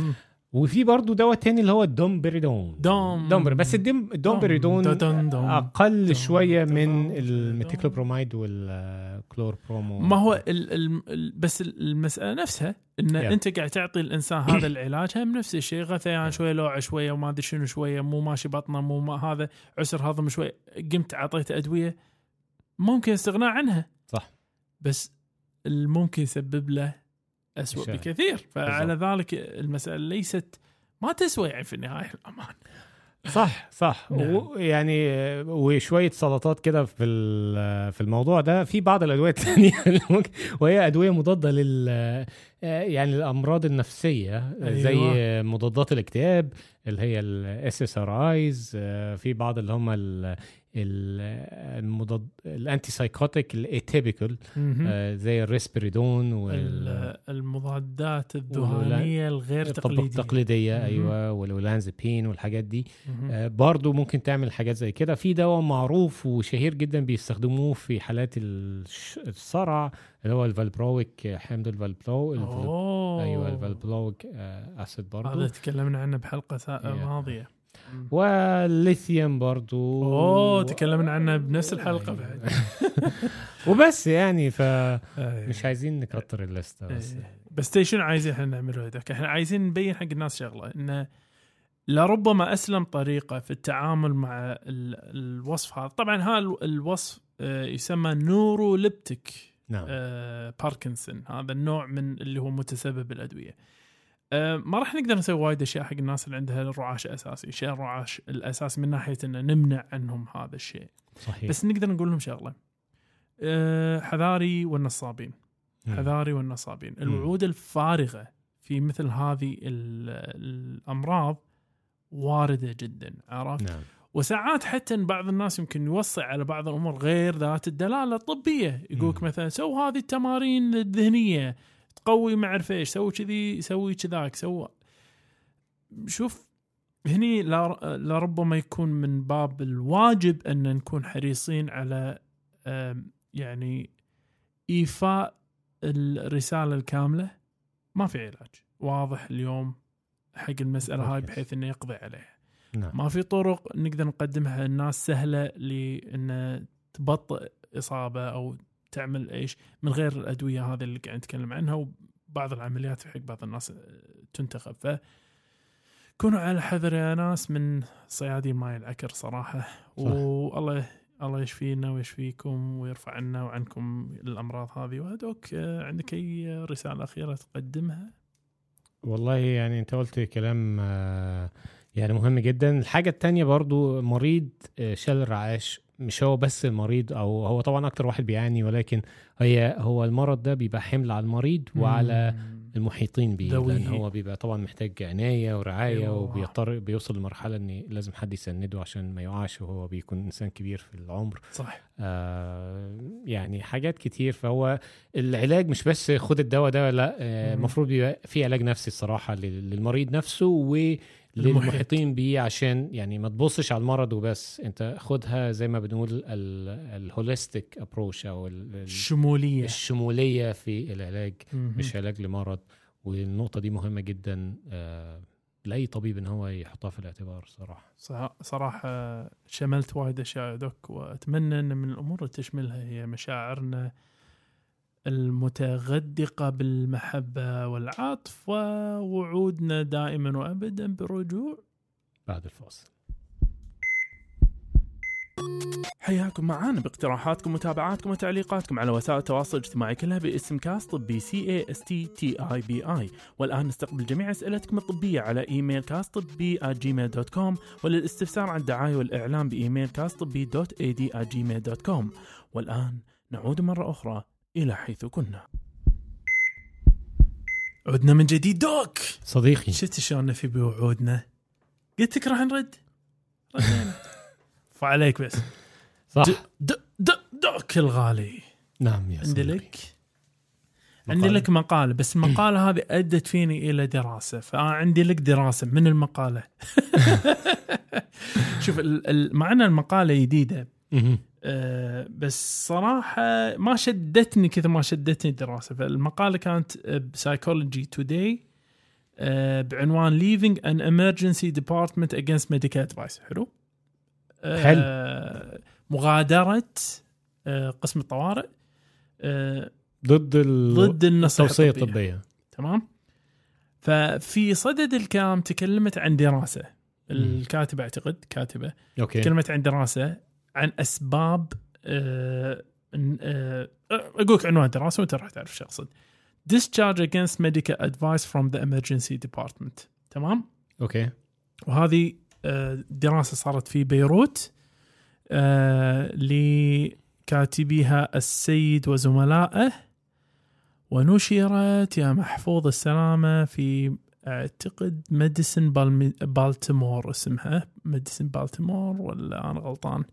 وفي برضه دواء تاني اللي هو الدومبريدون دوم. دومبر بس الدومبريدون دوم- دوم- دوم. أقل دوم- شوية دوم- من الميتيكلوبروميد والكلوربرومو. ما هو ال ال ال بس المسألة نفسها إن Yeah. أنت قاعد تعطي الإنسان [COUGHS] هذا العلاج هم نفس الشيء غثيان شوية لوعة شوية وما أدري شنو شوية مو ماشي بطنه مو ما هذا عسر هضم شوي قمت أعطيته أدوية ممكن استغناء عنها. صح. بس ممكن يسبب له اسوء مشاكل. بكثير فعلى ذلك المسألة ليست ما تسوى يعني في النهاية الأمان صح صح نعم. و- يعني آه، وشوية سلطات كده في في الموضوع ده في بعض الأدوية الثانية [LAUGHS] وهي أدوية مضادة لل يعني الأمراض النفسية أيوة. زي مضادات الاكتئاب اللي هي ال SSRIs في بعض اللي هم المضاد ال antipsychotic ال atypical زي الريسبريدون وال ال- المضادات الذهانيه الغير تقليدية التقليدية. أيوه والأولانزابين والحاجات دي. آه، برضو ممكن تعمل حاجات زي كده في دواء معروف وشهير جدا بيستخدموه في حالات الصرع اللي هو الفالبرويك حمض الفالبرو أيوه الفالبرويك آه، أسيد برضو هذا تكلمنا عنه بحلقة. Yeah. ماضية والليثيوم برضو. أوه تكلمنا عنه بنفس الحلقة بعد. [LAUGHS] وبس يعني فمش أي. عايزين نكتر الليستة بس. إيه. بس شنو عايزين إحنا نعمله هذاك إحنا عايزين نبين حق الناس شغلة انه لربما أسلم طريقة في التعامل مع ال- الوصف هذا. طبعا هذا ال- الوصف آه، يسمى نوروليبتيك نعم. آه، باركنسون هذا النوع من اللي هو متسبب بالادويه آه، ما راح نقدر نسوي وايد أشياء حق الناس اللي عندها الرعاش اساسي شيء الرعاش الأساسي من ناحية ان نمنع عنهم هذا الشيء. صحيح. بس نقدر نقول لهم شغلة. آه، حذاري والنصابين. مم. حذاري والنصابين. الوعود الفارغة في مثل هذه ال- الأمراض واردة جدا عرفت؟ نعم. وساعات حتى إن بعض الناس يمكن يوصي على بعض الأمور غير ذات الدلالة الطبية. يقولك. مثلا سو هذه التمارين الذهنية. تقوي ما أعرف إيش سوي كذي سوي كذاك سوي. شوف هني لربما يكون من باب الواجب أن نكون حريصين على يعني إيفاء الرسالة الكاملة. ما في علاج. واضح اليوم حق المسألة هاي. بحيث إنه يقضي عليها. نعم. ما في طرق نقدر نقدمها. للناس سهلة لإن تبطئ إصابة أو تعمل إيش من غير الأدوية هذه اللي قاعد نتكلم عنها وبعض العمليات في حق بعض الناس تنتخب. ف كونوا على حذر يا ناس من صيادين ماي العكر صراحة. والله الله يشفينا ويشفيكم ويرفع عنا وعنكم الأمراض هذه. وهدوك عندك أي رسالة أخيرة تقدمها؟ والله يعني أنت قلت كلام آه، يعني مهم جدا. الحاجة التانية برضو مريض آه، شلل الرعاش مش هو بس المريض أو هو طبعا أكتر واحد بيعاني ولكن هي هو المرض ده بيبقى حمل على المريض وعلى. المحيطين بيه. لأن هو بيبقى طبعا محتاج عناية ورعاية أيوة. وبيضطر بيوصل لمرحلة إن لازم حد يسنده عشان ما يقعش وهو بيكون إنسان كبير في العمر صح آه يعني حاجات كتير فهو العلاج مش بس خد الدواء ده لا آه،. المفروض يبقى في علاج نفسي الصراحة لل- للمريض نفسه المحيط. وللمحيطين بيه عشان يعني ما تبصش على المرض وبس. انت خدها زي ما بنقول ال holistic approach أو ال- ال- الشمولية. الشمولية في العلاج مهم. مش علاج لمرض. والنقطة دي مهمة جدا آه لأي طبيب إن هو يحطها في الاعتبار صراحة صراحة شملت وايد أشياء يا دوك وأتمنى أن من الأمور اللي تشملها هي مشاعرنا المتغدقة بالمحبة والعطف ووعودنا دائما وأبدا بالرجوع بعد الفاصل. حياكم معانا باقتراحاتكم ومتابعاتكم وتعليقاتكم على وسائل التواصل الاجتماعي كلها باسم كاست طبي C A S T T E B I والآن نستقبل جميع أسئلتكم الطبية على إيميل كاست طبي جيميل dot com وللاستفسار عن الدعاية والإعلان بإيميل كاست طبي dot ad جيميل dot com والآن نعود مرة أخرى إلى حيث كنا. عدنا من جديد. دوك! صديقي. شفت شلون في بوعودنا؟ قلت لك راح نرد. ردينا. [LAUGHS] فعليك بس. صح. د د د دوك الغالي. نعم يا عندي لك؟ عندي لك مقالة بس المقالة هذه أدت فيني إلى دراسة فعندي لك دراسة. من المقالة؟ [LAUGHS] [LAUGHS] شوف مع أن المقالة جديدة. أه بس صراحة ما شدتني كثر ما شدتني الدراسة. فالمقالة كانت بسايكولوجي توداي بعنوان Leaving an Emergency Department Against Medical Advice. حلو؟ أه مغادرة أه قسم الطوارئ ضد ال... ضد التوصية الطبية. تمام؟ ففي صدد الكلام تكلمت عن دراسة. الكاتبة أعتقد كاتبة أوكي. تكلمت عن دراسة. عن أسباب آه آه أقول لك عنوان دراسه وانت راح تعرف شو أقصد. Discharge against medical advice from the emergency department تمام؟ أوكي وهذه آه دراسة صارت في بيروت لكاتبيها السيد وزملائه ونشرت يا محفوظ السلامة في أعتقد Medicine بالتمور اسمها Medicine بالتمور ولا أنا غلطان؟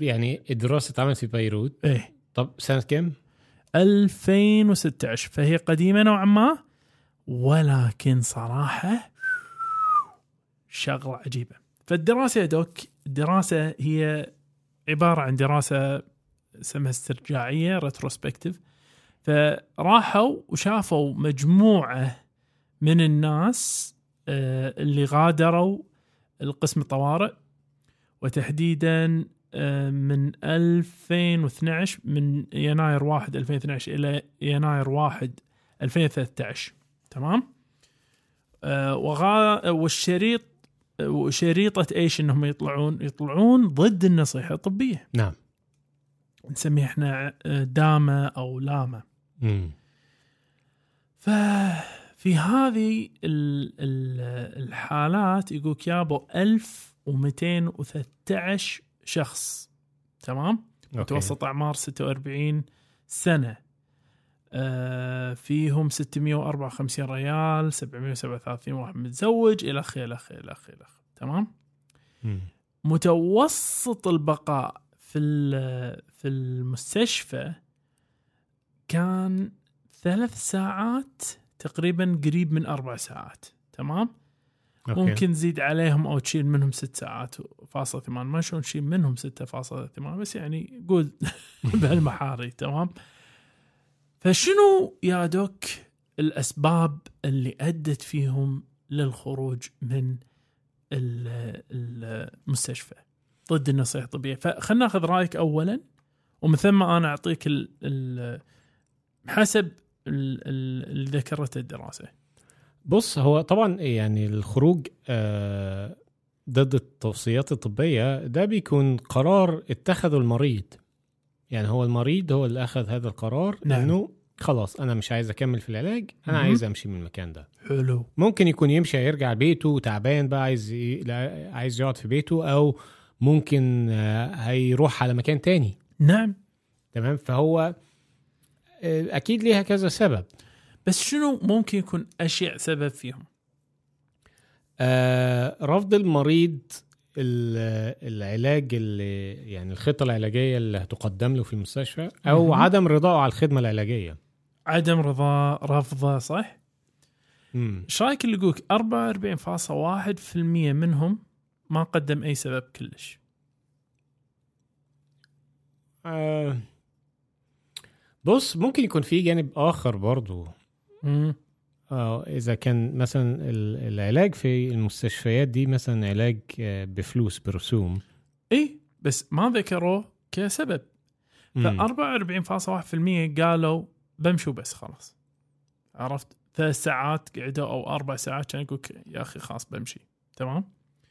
يعني الدراسة اتعملت في بيروت. إيه. طب سنة كم؟ 2016 فهي قديمة نوعا ما ولكن صراحة شغلة عجيبة. فالدراسة يا دوك الدراسة هي عبارة عن دراسة اسمها استرجاعية ريتروسبكتيف فراحوا وشافوا مجموعة من الناس آه، اللي غادروا القسم الطوارئ وتحديدا من 2012 من يناير 1 2012 إلى يناير 1 2013 تمام؟ آه، وغا والشريط وشريطة إيش إنهم يطلعون؟ يطلعون ضد النصيحة الطبية. نعم. نسميها إحنا آه، دامة أو لامة مم. ففي هذه ال- ال- الحالات يقولك يابو 1213 شخص تمام أوكي. متوسط أعمار 46 سنة آه فيهم 654 ريال 737 واحد متزوج إلى آخره إلى آخره إلى آخره. تمام. متوسط البقاء في ال- في المستشفى كان ثلاث ساعات تقريبا قريب من أربع ساعات تمام أوكي. ممكن تزيد عليهم أو تشيل منهم ست ساعات فاصلة ثمان ما شلون تشيل منهم ستة فاصلة ثمان بس يعني قول [LAUGHS] بهالمحاري تمام؟ فشنو يا دوك الأسباب اللي أدت فيهم للخروج من ال- المستشفى؟ ضد النصيحة الطبية. فخلنا ناخذ رأيك اولا ومن ثم أنا أعطيك ال ال حسب ال- ال- اللي ذكرته الدراسة. بص هو طبعا يعني الخروج آه، ضد التوصيات الطبية ده بيكون قرار اتخذه المريض. يعني هو المريض هو اللي أخذ هذا القرار نعم. إنه خلاص أنا مش عايز أكمل في العلاج أنا مهم. عايز أمشي من المكان ده. حلو. ممكن يكون يمشي يرجع بيته تعبان بقى عايز ي... لا- عايز يقعد في بيته أو ممكن آه، هيروح على مكان تاني. نعم. تمام؟ فهو آه، أكيد ليها كذا سبب. بس شنو ممكن يكون أشيع سبب فيهم؟ آه، رفض المريض ال- العلاج اللي يعني الخطة العلاجية اللي هتقدم له في المستشفى أو مهم. عدم رضائه على الخدمة العلاجية عدم رضا رفضه صح؟ امم إيش رأيك اللي يقولك 44.1% منهم ما قدم أي سبب كلش آه بص ممكن يكون في جانب آخر برضو آه إذا كان مثلا ال- العلاج في المستشفيات دي مثلا علاج آه، بفلوس برسوم. إي بس ما ذكروه كسبب. ف مم. 44.1% قالوا بمشوا بس خلاص. عرفت؟ ثلاث ساعات قعدوا أو أربع ساعات كان يقول يا أخي خلاص بمشي. تمام؟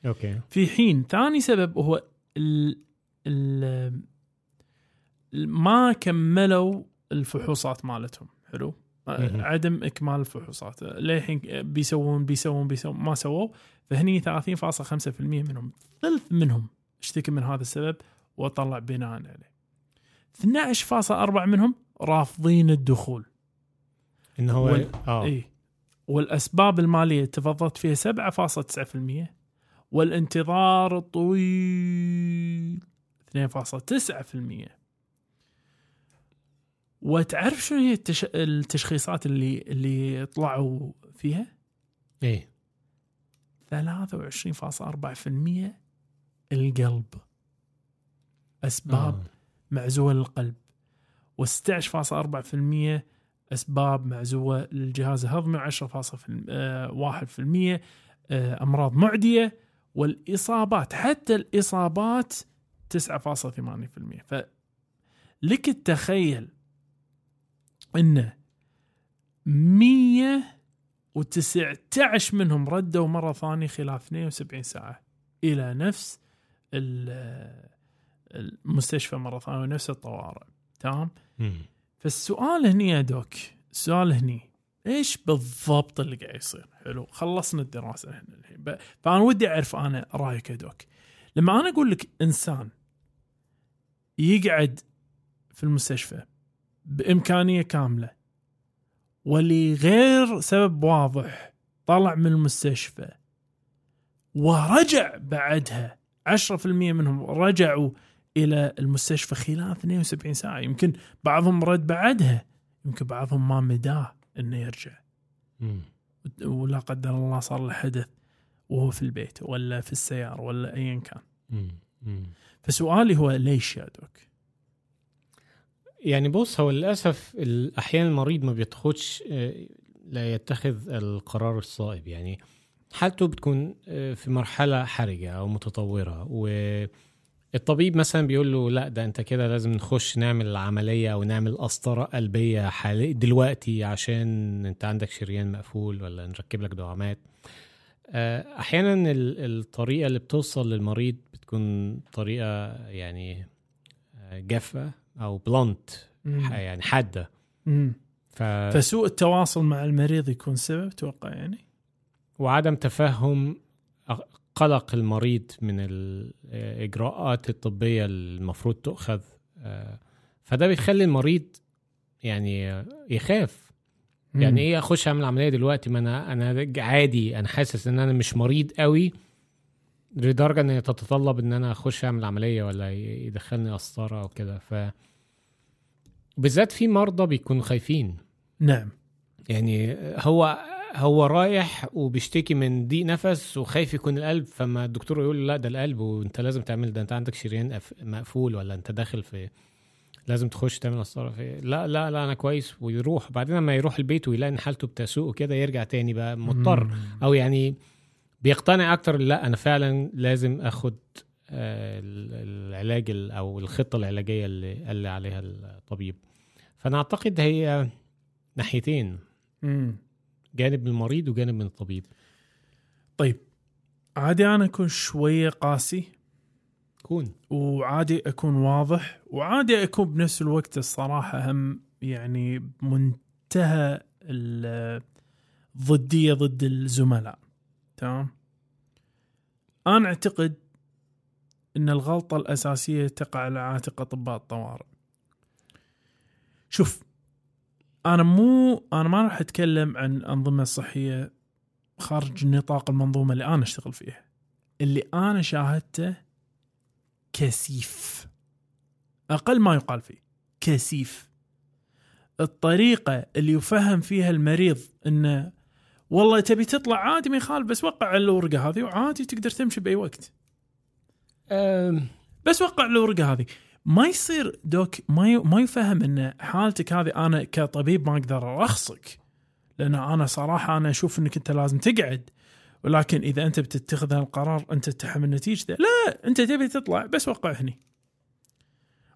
أوكي. في حين ثاني سبب هو ال ال ما كملوا الفحوصات مالتهم. حلو. عدم إكمال الفحوصات للحين بيسوون بيسوون بيسوون ما سووا فهني 30.5% منهم ثلث منهم اشتكي من هذا السبب وطلع بناء عليه. 12.4 منهم رافضين الدخول. إن هو وال- آه. اي والأسباب المالية تفضلت فيها 7.9% والانتظار الطويل 2.9% وتعرف شنو هي التش... التشخيصات اللي اللي طلعوا فيها؟ إيه. 23.4% القلب. أسباب آه. معزوه للقلب. و16.4% أسباب معزوه للجهاز الهضمي. 10.1% آه، أمراض معدية. والإصابات حتى الإصابات 9.8% فلك التخيل إن 119 منهم ردوا مرة ثانية خلال 72 ساعة إلى نفس ال- المستشفى مرة ثانية ونفس الطوارئ. تمام. فالسؤال هني يا دوك السؤال هني إيش بالضبط اللي قاعد يصير؟ حلو خلصنا الدراسة هنا الحين. فأنا ودي أعرف أنا رأيك يا دوك. لما أنا أقول لك إنسان يقعد في المستشفى بإمكانية كاملة ولغير سبب واضح طلع من المستشفى ورجع بعدها 10% منهم رجعوا إلى المستشفى خلال 72 ساعة يمكن بعضهم رد بعدها يمكن بعضهم ما مداه إنه يرجع مم. ولا قدر الله صار له حدث وهو في البيت ولا في السيارة ولا ايا كان مم. مم. فسؤالي هو ليش يا دوك؟ يعني بص هو للأسف أحيانا المريض ما بيتاخدش آه، لا يتخذ القرار الصائب. يعني حالته بتكون آه، في مرحلة حرجة أو متطورة والطبيب مثلا بيقول له لا ده أنت كده لازم نخش نعمل عملية أو نعمل قسطره قلبية حالي دلوقتي عشان أنت عندك شريان مقفول ولا نركب لك دعامات آه، أحيانا ال- الطريقة اللي بتوصل للمريض بتكون طريقة يعني جافة أو بلانت يعني حادة. ف... فسوء التواصل مع المريض يكون سبب توقع يعني؟ وعدم تفهم قلق المريض من الاجراءات الطبية المفروض تؤخذ. آه، فده بيخلي المريض يعني يخاف. يعني إيه أخش أعمل عملية دلوقتي؟ ما أنا أنا عادي أنا حاسس إن أنا مش مريض قوي لدرجة إن تتطلب إن أنا أخش أعمل عملية ولا يدخلني قسطرة أو كده. ف بالذات في مرضى بيكونوا خايفين. نعم. يعني هو هو رايح وبيشتكي من ضيق نفس وخايف يكون القلب فما الدكتور يقول له لا ده القلب وأنت لازم تعمل ده. أنت عندك شريان مقفول ولا أنت داخل في لازم تخش تعمل قسطرة في لا لا لا أنا كويس. ويروح. بعدين لما يروح البيت ويلاقي إن حالته بتسوء وكده يرجع تاني بقى مضطر. أو يعني بيقتنع أكتر لا أنا فعلا لازم أخد آه، ال- العلاج ال- أو الخطة العلاجية اللي قال لي عليها الطبيب. فأنا أعتقد هي ناحيتين. مم. جانب من المريض وجانب من الطبيب. طيب. عادي أنا أكون شوية قاسي. كون. وعادي أكون واضح. وعادي أكون بنفس الوقت الصراحة هم يعني بمنتهى ال- الضديه ضد الزملاء. تمام. أنا أعتقد إن الغلطة الأساسية تقع على عاتق أطباء الطوارئ. شوف أنا مو أنا ما راح أتكلم عن أنظمة صحية خارج نطاق المنظومة اللي أنا أشتغل فيها. اللي أنا شاهدته كثيف. أقل ما يقال فيه كثيف. الطريقة اللي يفهم فيها المريض إنه والله تبي تطلع عادي ما يخالف بس وقع على الورقه هذه وعادي تقدر تمشي بأي وقت. بس وقع الورقه هذه. ما يصير دوك ما ما يفهم إن حالتك هذه أنا كطبيب ما أقدر أرخصك. لأن أنا صراحة أنا أشوف إنك أنت لازم تقعد. ولكن إذا أنت بتتخذ هالقرار أنت تتحمل نتيجته لا أنت تبي تطلع بس وقع هني.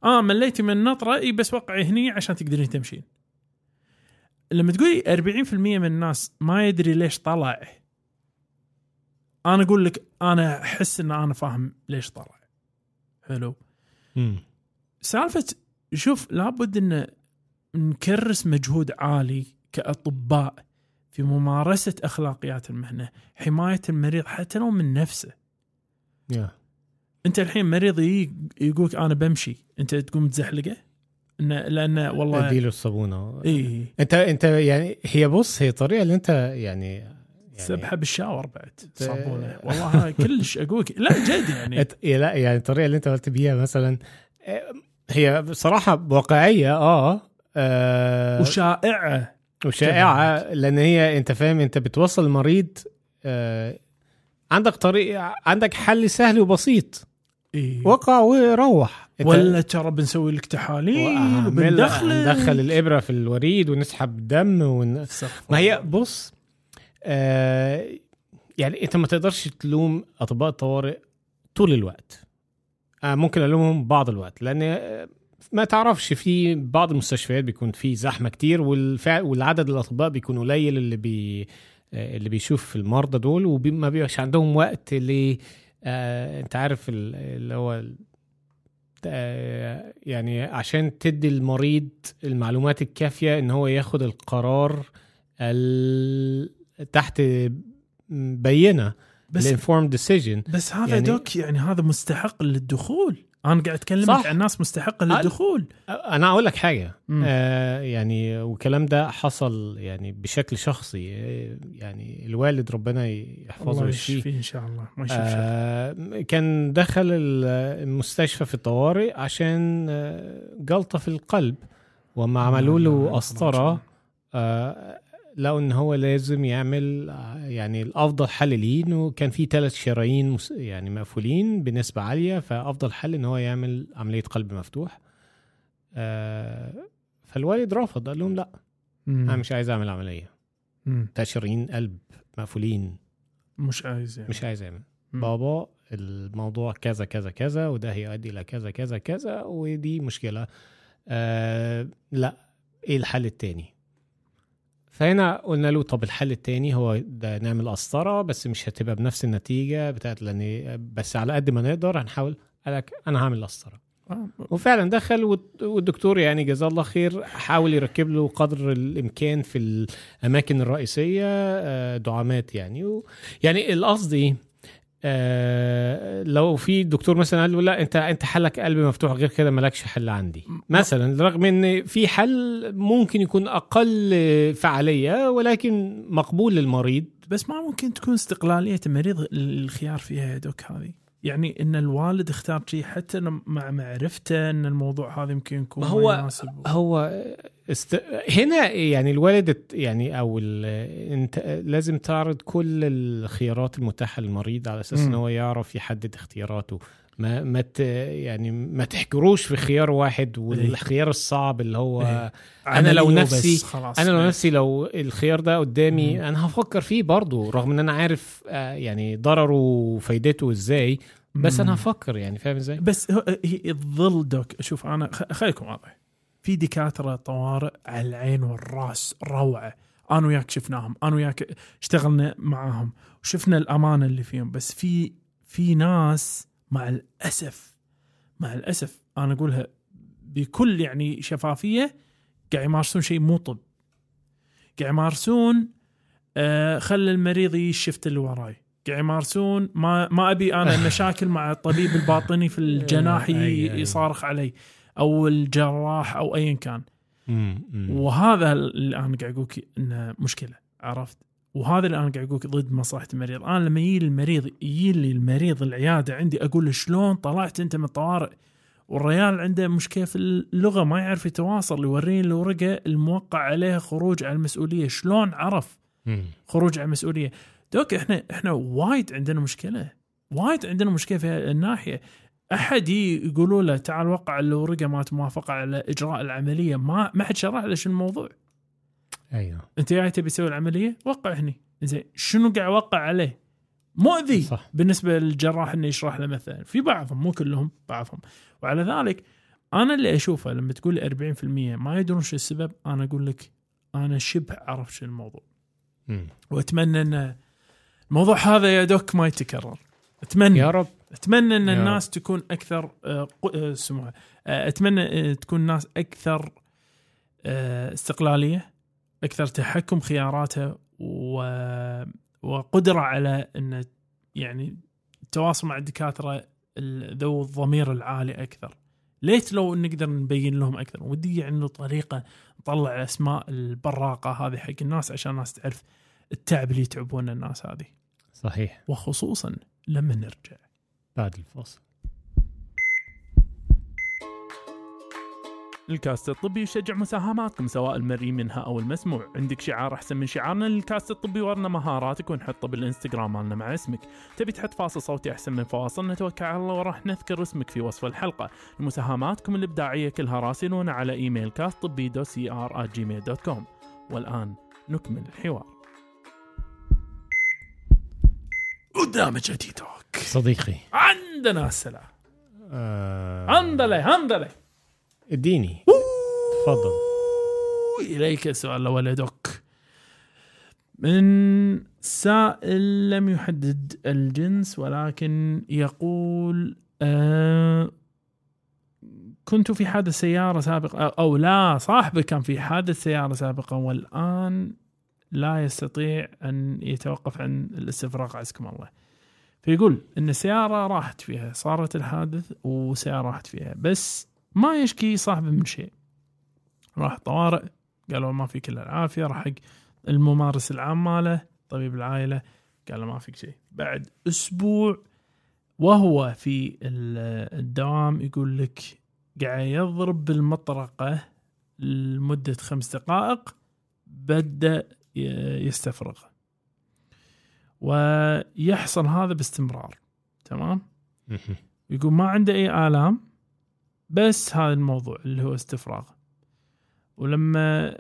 آه مليتي من النطرة إي بس وقعي هني عشان تقدرين تمشين. لما تقولي 40% من الناس ما يدري ليش طلع أنا أقول لك أنا أحس إن أنا فاهم ليش طلع حلو مم. سالفة شوف لابد إن نكرس مجهود عالي كأطباء في ممارسة أخلاقيات المهنة، حماية المريض حتى لو من نفسه، يا أنت الحين مريض يقولك أنا بمشي، أنت تقوم تزحلقه؟ لأن والله اديله الصابونه إي. انت أنت يعني هي بص هي الطريقة اللي أنت يعني, يعني سبحه بالشاور بعد صابونة. والله كلش اقولك لا جد يعني. إيه لا يعني الطريقة اللي أنت قلت بيها مثلا آه، هي بصراحة واقعية آه, آه وشائعة. وشائعة لأن هي أنت فاهم أنت بتوصل المريض آه عندك طريق عندك حل سهل وبسيط. إيه. وقع وروح. ولا ترى بنسوي لك تحاليل وبندخل ندخل الإبرة في الوريد ونسحب دم ون... ما هي بص آه يعني أنت ما تقدرش تلوم أطباء الطوارئ طول الوقت. آه ممكن ألومهم بعض الوقت لأن آه، ما تعرفش في بعض المستشفيات بيكون في زحمة كتير والفع... والعدد الأطباء بيكون قليل اللي بي آه، اللي بيشوف المرضى دول وما بيبقاش عندهم وقت ل آه انت عارف ال- اللي هو آه، يعني عشان تدي المريض المعلومات الكافية إن هو ياخد القرار ال... تحت بينة بس ال informed decision بس هذا يعني دوك يعني هذا مستحق للدخول. أنا قاعد صح. عن ناس مستحقة للدخول. أنا أقول لك حاجة. مم. آه يعني والكلام ده حصل يعني بشكل شخصي. آه، يعني الوالد ربنا يحفظه ويشفيه. يشفيه إن شاء الله. ما. آه كان دخل ال- المستشفى في الطوارئ عشان آه، جلطة في القلب. وما عملوا له قسطره آه لقوا إن هو لازم يعمل يعني الأفضل حل ليه إنه كان في ثلاث شرايين يعني مقفولين بنسبة عالية فأفضل حل إن هو يعمل عملية قلب مفتوح آه فالوالد رفض قال لهم لا أنا. مش عايز أعمل عملية. ثلاث شرايين قلب مقفولين مش عايز يعني. مش عايز اعمل مم. بابا الموضوع كذا كذا كذا وده هيؤدي إلى كذا كذا كذا ودي مشكلة آه لا إيه الحل التاني فهنا قلنا له طب الحل التاني هو ده نعمل قسطرة بس مش هتبقى بنفس النتيجة بتاعت لأن بس على قد ما نقدر هنحاول. قال لك أنا هعمل قسطرة. آه. وفعلا دخل والد- والدكتور يعني جزاه الله خير حاول يركب له قدر الإمكان في الأماكن الرئيسية آه، دعامات يعني. و يعني القصد إيه؟ آه لو في دكتور مثلا قال له لا أنت أنت حلك قلب مفتوح غير كده مالكش حل عندي. مثلا رغم إن في حل ممكن يكون أقل فعالية ولكن مقبول للمريض. بس ما ممكن تكون استقلالية المريض الخيار فيها يا دوك هذه يعني إن الوالد اختار شيء حتى مع معرفته إن الموضوع هذا يمكن يكون هو- ما يناسب هو است... هنا يعني الوالد يعني أو ال... أنت لازم تعرض كل الخيارات المتاحة للمريض على أساس ان مم. هو يعرف يحدد اختياراته ما ما ت... يعني ما تحجروش في خيار واحد والخيار الصعب اللي هو إيه. أنا لو نفسي- أنا لو إيه. نفسي لو الخيار ده قدامي مم. أنا هفكر فيه برضه رغم إن أنا عارف آه، يعني ضرره وفايدته إزاي بس أنا مم. هفكر يعني فاهم إزاي؟ بس هي الظل دوك شوف أنا خليكم واضح في دكاتره طوارئ على العين والرأس روعة أنا وياك شفناهم أنا وياك اشتغلنا معاهم وشفنا الامانه اللي فيهم بس في في ناس مع الأسف مع الأسف أنا أقولها بكل يعني شفافية قاعد يمارسون شيء مو طب قاعد يمارسون آه خلي المريض يشفت اللي وراي قاعد يمارسون ما ما أبي أنا [LAUGHS] مشاكل مع الطبيب الباطني في الجناح ي- أي- أي. يصارخ علي أو الجراح أو ايا كان. وهذا اللي أنا قاعد أقول لك إنه مشكلة عرفت وهذا اللي أنا قاعد أقول ضد مصلحة المريض. أنا لما يجي المريض يجي لي المريض العيادة عندي أقول له شلون طلعت أنت من الطوارئ؟ والريال عنده مشكلة في اللغة ما يعرف يتواصل يوريني الورقة الموقع عليها خروج عن المسؤولية. شلون عرف. خروج عن المسؤولية؟ دوك إحنا إحنا وايد عندنا مشكلة وايد عندنا مشكلة في الناحية. أحد يقولوا له تعال وقع الورقة ما موافقة على إجراء العملية. ما ما حد شرح له شو الموضوع. أيوه. أنت جاي تبي تسوي العملية؟ وقع هني. زين شنو قاعد اوقع عليه؟ مؤذي صح. بالنسبة للجراح إنه يشرح له مثلا. في بعضهم مو كلهم بعضهم. وعلى ذلك أنا اللي أشوفه لما تقول لي 40% ما يدرون شو السبب أنا أقول لك أنا شبه عرفت شو الموضوع. مم. وأتمنى إن الموضوع هذا يا دوك ما يتكرر. أتمنى. يا رب. أتمنى إن يا رب. الناس تكون أكثر آه، آه، سموها آه، أتمنى تكون الناس أكثر استقلالية. أكثر تحكم خياراتها و- وقدرة على ان يعني التواصل مع الدكاترة ال- ذو الضمير العالي أكثر. ليت لو نقدر نبين لهم أكثر. ودي يعني طريقة نطلع أسماء البراقة هذه حق الناس عشان الناس تعرف التعب اللي يتعبون الناس هذه. صحيح. وخصوصا لما نرجع. بعد الفاصل. الكاست الطبي يشجع مساهماتكم سواء المرئي منها أو المسموع. عندك شعار أحسن من شعارنا للكاست الطبي ورنا مهاراتك ونحطه بالإنستغرام مالنا مع اسمك. تبي تحط فاصل صوتي أحسن من فواصل؟ نتوكل على الله وراح نذكر اسمك في وصف الحلقة. مساهماتكم الإبداعية كلها راسلونا على إيميل كاست طبي dot cr جيميل dot com والآن نكمل الحوار. قدامك تي توك. صديقي. عندنا السلام. آه... هندله هندله اديني. تفضل. إليك سؤال ولدك من سائل لم يحدد الجنس ولكن يقول آه كنت في حادث سيارة سابقة أو لا صاحبي كان في حادث سيارة سابقا والآن لا يستطيع أن يتوقف عن الاستفراغ عزكم الله. فيقول أن السيارة راحت فيها صارت الحادث وسيارة راحت فيها بس ما يشكي صاحبه من شيء راح طوارئ قالوا ما فيك إلا العافية راح حق الممارس العام ماله طبيب العائلة قال ما فيك شيء. بعد أسبوع وهو في ال- الدوام يقول لك قاعد يضرب بالمطرقة لمدة خمس دقائق بدأ يستفرغ. ويحصل هذا باستمرار تمام. يقول ما عنده أي آلام بس هذا الموضوع اللي هو استفراغ. ولما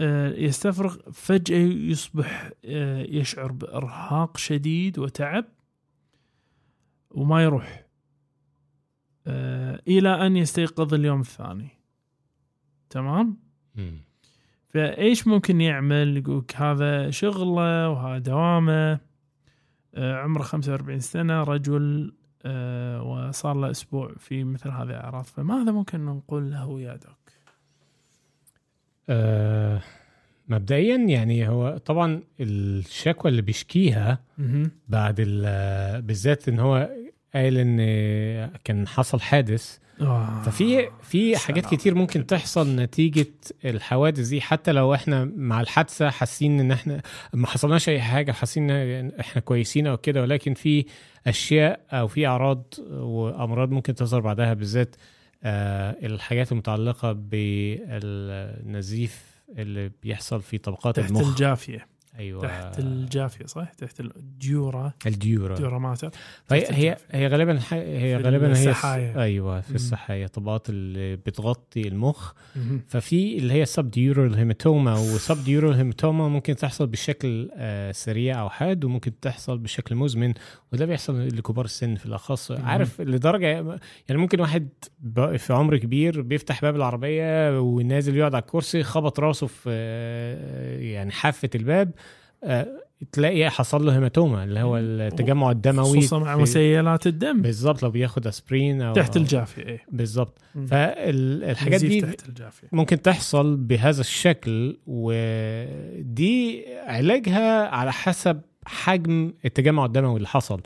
آه، يستفرغ فجأة يصبح آه، يشعر بإرهاق شديد وتعب وما يروح آه، إلى أن يستيقظ اليوم الثاني. تمام؟ مم. فإيش ممكن يعمل؟ يقولك هذا شغلة وهذا دوامة عمره 45 سنة رجل وصار له أسبوع في مثل هذه الأعراض فماذا ممكن نقول له يا دوك؟ آه مبدئيا يعني هو طبعا الشكوى اللي بيشكيها. بعد ال- بالذات إن هو قال إن كان حصل حادث آه. ففي في حاجات. كتير ممكن تحصل نتيجة الحوادث دي حتى لو إحنا مع الحادثة حاسين إن إحنا ما حصلناش أي حاجة حاسين إن إحنا كويسين أو كده ولكن في أشياء أو في أعراض وأمراض ممكن تظهر بعدها بالذات آه الحاجات المتعلقة بالنزيف اللي بيحصل في طبقات تحت المخ الجافية أيوه تحت الجافية صح؟ تحت ال dura ال dura dura mater تحت هي الجافية. هي غالبا هي غالبا هي السحايا. أيوه في مم. السحايا طبقات اللي بتغطي المخ مهم. ففي اللي هي ال subdural hematoma وال subdural hematoma ممكن تحصل بشكل آه، سريع أو حاد وممكن تحصل بشكل مزمن وده بيحصل لكبار السن في الأخص مم. عارف لدرجة يعني ممكن واحد في عمر كبير بيفتح باب العربية ونازل يقعد على الكرسي خبط راسه في آه، يعني حافة الباب تلاقي حصل له هيماتوما اللي هو التجمع الدموي خصوصا مع مسيلات الدم. بالظبط لو بياخد أسبرين أو تحت الجافية إيه. بالظبط. فالحاجات دي تحت الجافية. ممكن تحصل بهذا الشكل ودي علاجها على حسب حجم التجمع الدموي اللي حصل.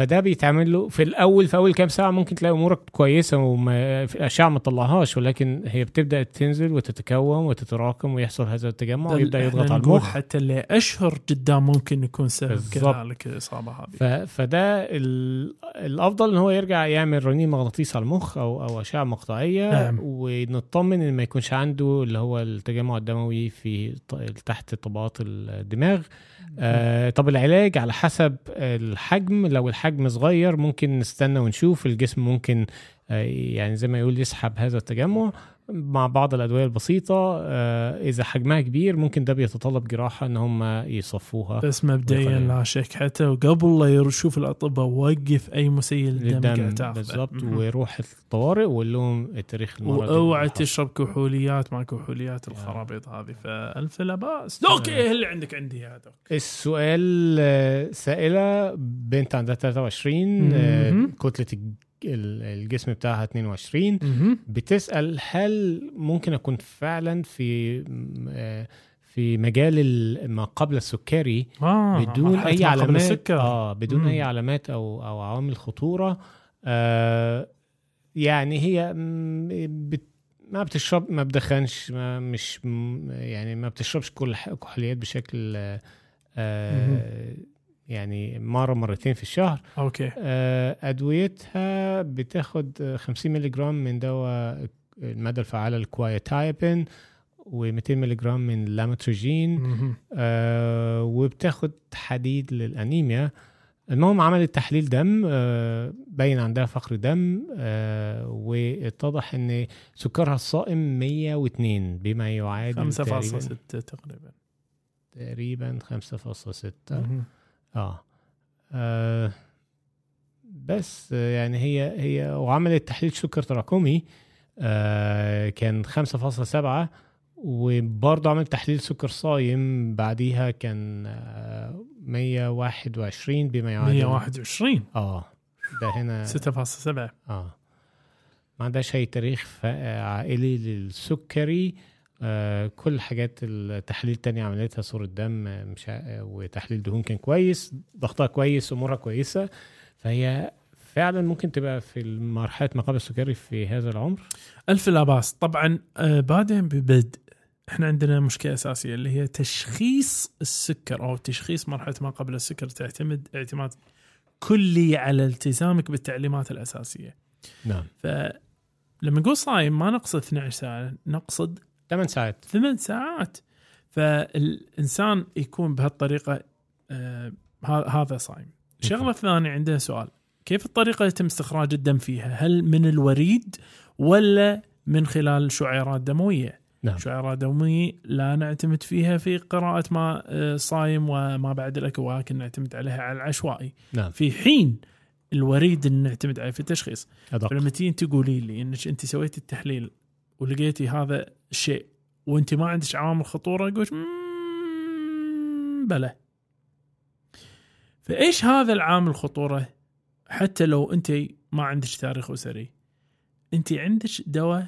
فده بيتعمل له في الأول في أول كام ساعة ممكن تلاقي أمورك كويسة وما في اشعه ما تطلعهاش ولكن هي بتبدأ تنزل وتتكون وتتراكم ويحصل هذا التجمع ويبدأ يضغط على المخ حتى اللي أشهر قدام ممكن يكون سبب. كذلك الإصابة هذه. فده ال... الأفضل إن هو يرجع يعمل رنين مغناطيسي على المخ أو أو أشعة مقطعية نعم. ونطمن إن ما يكونش عنده اللي هو التجمع الدموي في ط... تحت طبقات الدماغ آه طب العلاج على حسب الحجم لو الحجم صغير ممكن نستنى ونشوف الجسم ممكن آه يعني زي ما يقول يسحب هذا التجمع. مع بعض الأدوية البسيطة آه إذا حجمها كبير ممكن ده بيتطلب جراحة إن هم يصفوها بس مبدئيا. لا شك حتى وقبل لا يشوف الأطباء وقف أي مسيل دم للدم بالظبط مهم. ويروح الطوارئ ويقول لهم التاريخ المرضي وأوعى حصل. تشرب كحوليات مع كحوليات الخرابيط هذه فألف لا بأس دوك إيه اللي عندك عندي يا دوك السؤال آه، سائلة بنت عندها 23 آه، مهم. كتلة الجسم بتاعها 22 مهم. بتسأل هل ممكن أكون فعلا في آه، في مجال ال- ما قبل السكري آه بدون مرحلة أي ما قبل علامات. آه بدون مم. اي علامات أو أو عوامل خطورة آه يعني هي بت ما بتشرب ما بدخنش ما مش يعني ما بتشربش كل ح- كحوليات بشكل آه، آه يعني مرة مرتين في الشهر. أوكي. آه، أدويتها بتاخد آه، 50 مللي جرام من دواء المادة الفعالة ال quetiapine و200 مللي جرام من لاماتروجين مهم. آه وبتاخد حديد للأنيميا. المهم عملت تحليل دم آه بين عندها فقر دم آه واتضح إن سكرها الصائم 102 بما يعادل 5.6 تقريبا. تقريبا تقريبا 5.6 مهم. آه, آه بس آه، يعني هي هي وعملت تحليل سكر تراكمي آه كان 5.7 وبرضه عملت تحليل سكر صايم بعديها كان آه 121 بما يعادل 121 آه ده هنا 6.7 آه. ما عندهاش أي تاريخ ف- عائلي للسكري. آه كل الحاجات التحليل التانية عملتها صورة دم آه، مش آه، وتحليل دهون كان كويس ضغطها كويس أمورها كويسة. فهي فعلا ممكن تبقى في مرحلة ما قبل السكري في هذا العمر. ألف لا بأس طبعا آه، بعدين ببدء إحنا عندنا مشكلة أساسية اللي هي تشخيص السكر أو تشخيص مرحلة ما قبل السكر تعتمد اعتماد كلي على التزامك بالتعليمات الأساسية. نعم. فلما نقول صايم ما نقصد 12 ساعة نقصد 8 ساعات. ثمان ساعات. فالإنسان يكون بهالطريقة آه هذا صايم. الشغلة الثانية عندنا سؤال. كيف الطريقة يتم استخراج الدم فيها؟ هل من الوريد ولا من خلال شعيرات دموية؟ نعم. شعيرات دموية لا نعتمد فيها في قراءة ما آه، صايم وما بعد الأكل ولكن نعتمد عليها على العشوائي. نعم. في حين الوحيد اللي نعتمد عليه في التشخيص. أدق. فلما تيجي تقولي لي إنك أنت سويتي التحليل ولقيتي هذا الشيء. وانت ما عندك عوامل خطورة أقول "مم، بلى. فإيش هذا العامل الخطوره حتى لو أنت ما عندك تاريخ أسري. أنت عندك دواء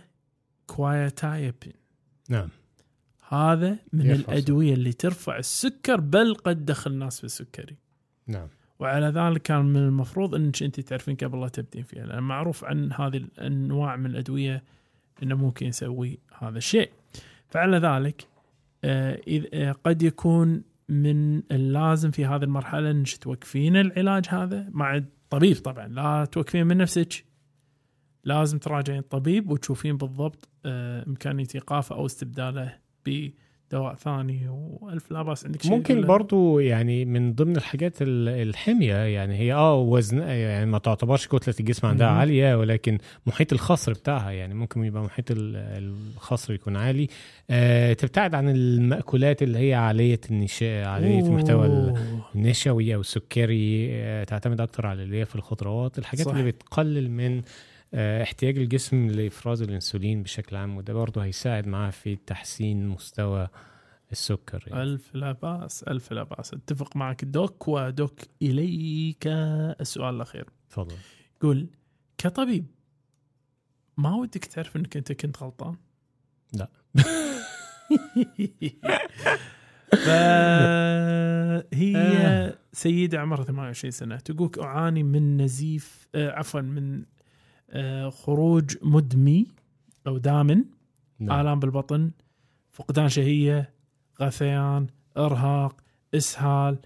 quetiapine نعم. هذا من الأدوية اللي ترفع السكر بل قد دخل الناس في السكري. نعم. وعلى ذلك كان من المفروض أنك أنت تعرفين قبل لا تبدين فيها لأن معروف عن هذه الأنواع من الأدوية إنه ممكن يسوي هذا الشيء. فعلى ذلك آه، آه، قد يكون من اللازم في هذه المرحلة انك توقفين العلاج هذا مع الطبيب طبعا. لا توقفين من نفسك لازم تراجعين الطبيب وتشوفين بالضبط آه، إمكانية إيقافه أو استبداله بدواء ثاني وألف لا بأس عندك شيء ممكن برضو يعني من ضمن الحاجات ال- الحمية يعني هي آه وزن يعني ما تعتبرش كتلة الجسم عندها مهم. عالية ولكن محيط الخصر بتاعها يعني ممكن يبقى محيط ال- الخصر يكون عالي آه تبتعد عن المأكولات اللي هي عالية النشاء ال- أوه. النشوي أو السكري آه، تعتمد أكتر على اللي هي في الخضروات الحاجات صح. اللي بتقلل من احتياج الجسم لإفراز الإنسولين بشكل عام وده برضه هيساعد معاه في تحسين مستوى السكر يعني. ألف لا بأس ألف لا بأس اتفق معك دوك ودوك إليك السؤال الأخير تفضل قول كطبيب ما ودك تعرف إنك أنت كنت غلطان؟ لا. [LAUGHS] فهي آه. سيدة عمرها 28 سنة تقولك أعاني من نزيف آه عفوا من آه خروج مدمي أو دامن نعم. آلام بالبطن فقدان شهية غثيان إرهاق إسهال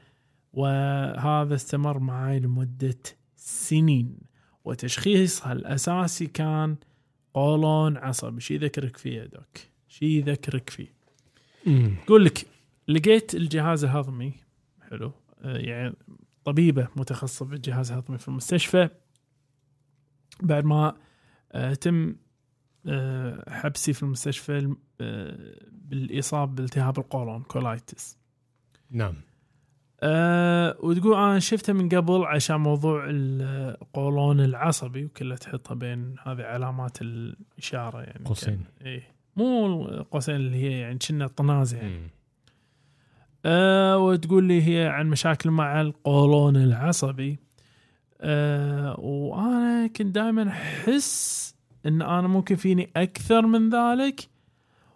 وهذا استمر معي لمدة سنين. وتشخيصها الأساسي كان قولون عصبي شي ذكرك فيه يا دوك؟ شي ذكرك فيه. يقول لك لقيت الجهاز الهضمي حلو آه، يعني طبيبة متخصصة بالجهاز الهضمي في المستشفى. بعد ما آه، تم آه، حبسي في المستشفى آه، بالإصابة بالتهاب القولون كولايتس نعم. أه وتقول أنا شفتها من قبل عشان موضوع القولون العصبي وكلها تحطها بين هذه علامات الإشارة يعني. قوسين. إيه. مو القوسين اللي هي يعني كنا طنازه يعني. مم. أه وتقول لي هي عن مشاكل مع القولون العصبي. أه وأنا كنت دائما أحس إن أنا ممكن فيني أكثر من ذلك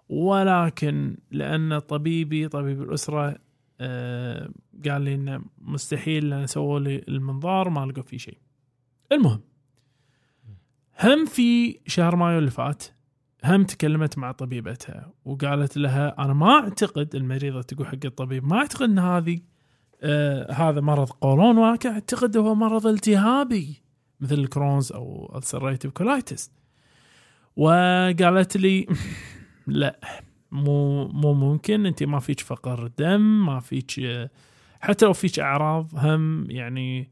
ولكن لأن طبيبي طبيب الأسرة أه قال لي انه مستحيل لأن سووا لي المنظار ما لقوا فيه شيء. المهم هم في شهر مايو اللي فات هم تكلمت مع طبيبتها وقالت لها أنا ما أعتقد المريضة تقول حق الطبيب ما أعتقد إن هذه آه هذا مرض قولون ولكن أعتقد هو مرض التهابي مثل ال Crohn's أو ال ulcerative colitis وقالت لي لا مو مو ممكن أنت ما فيك فقر دم ما فيك حتى لو فيك أعراض هم يعني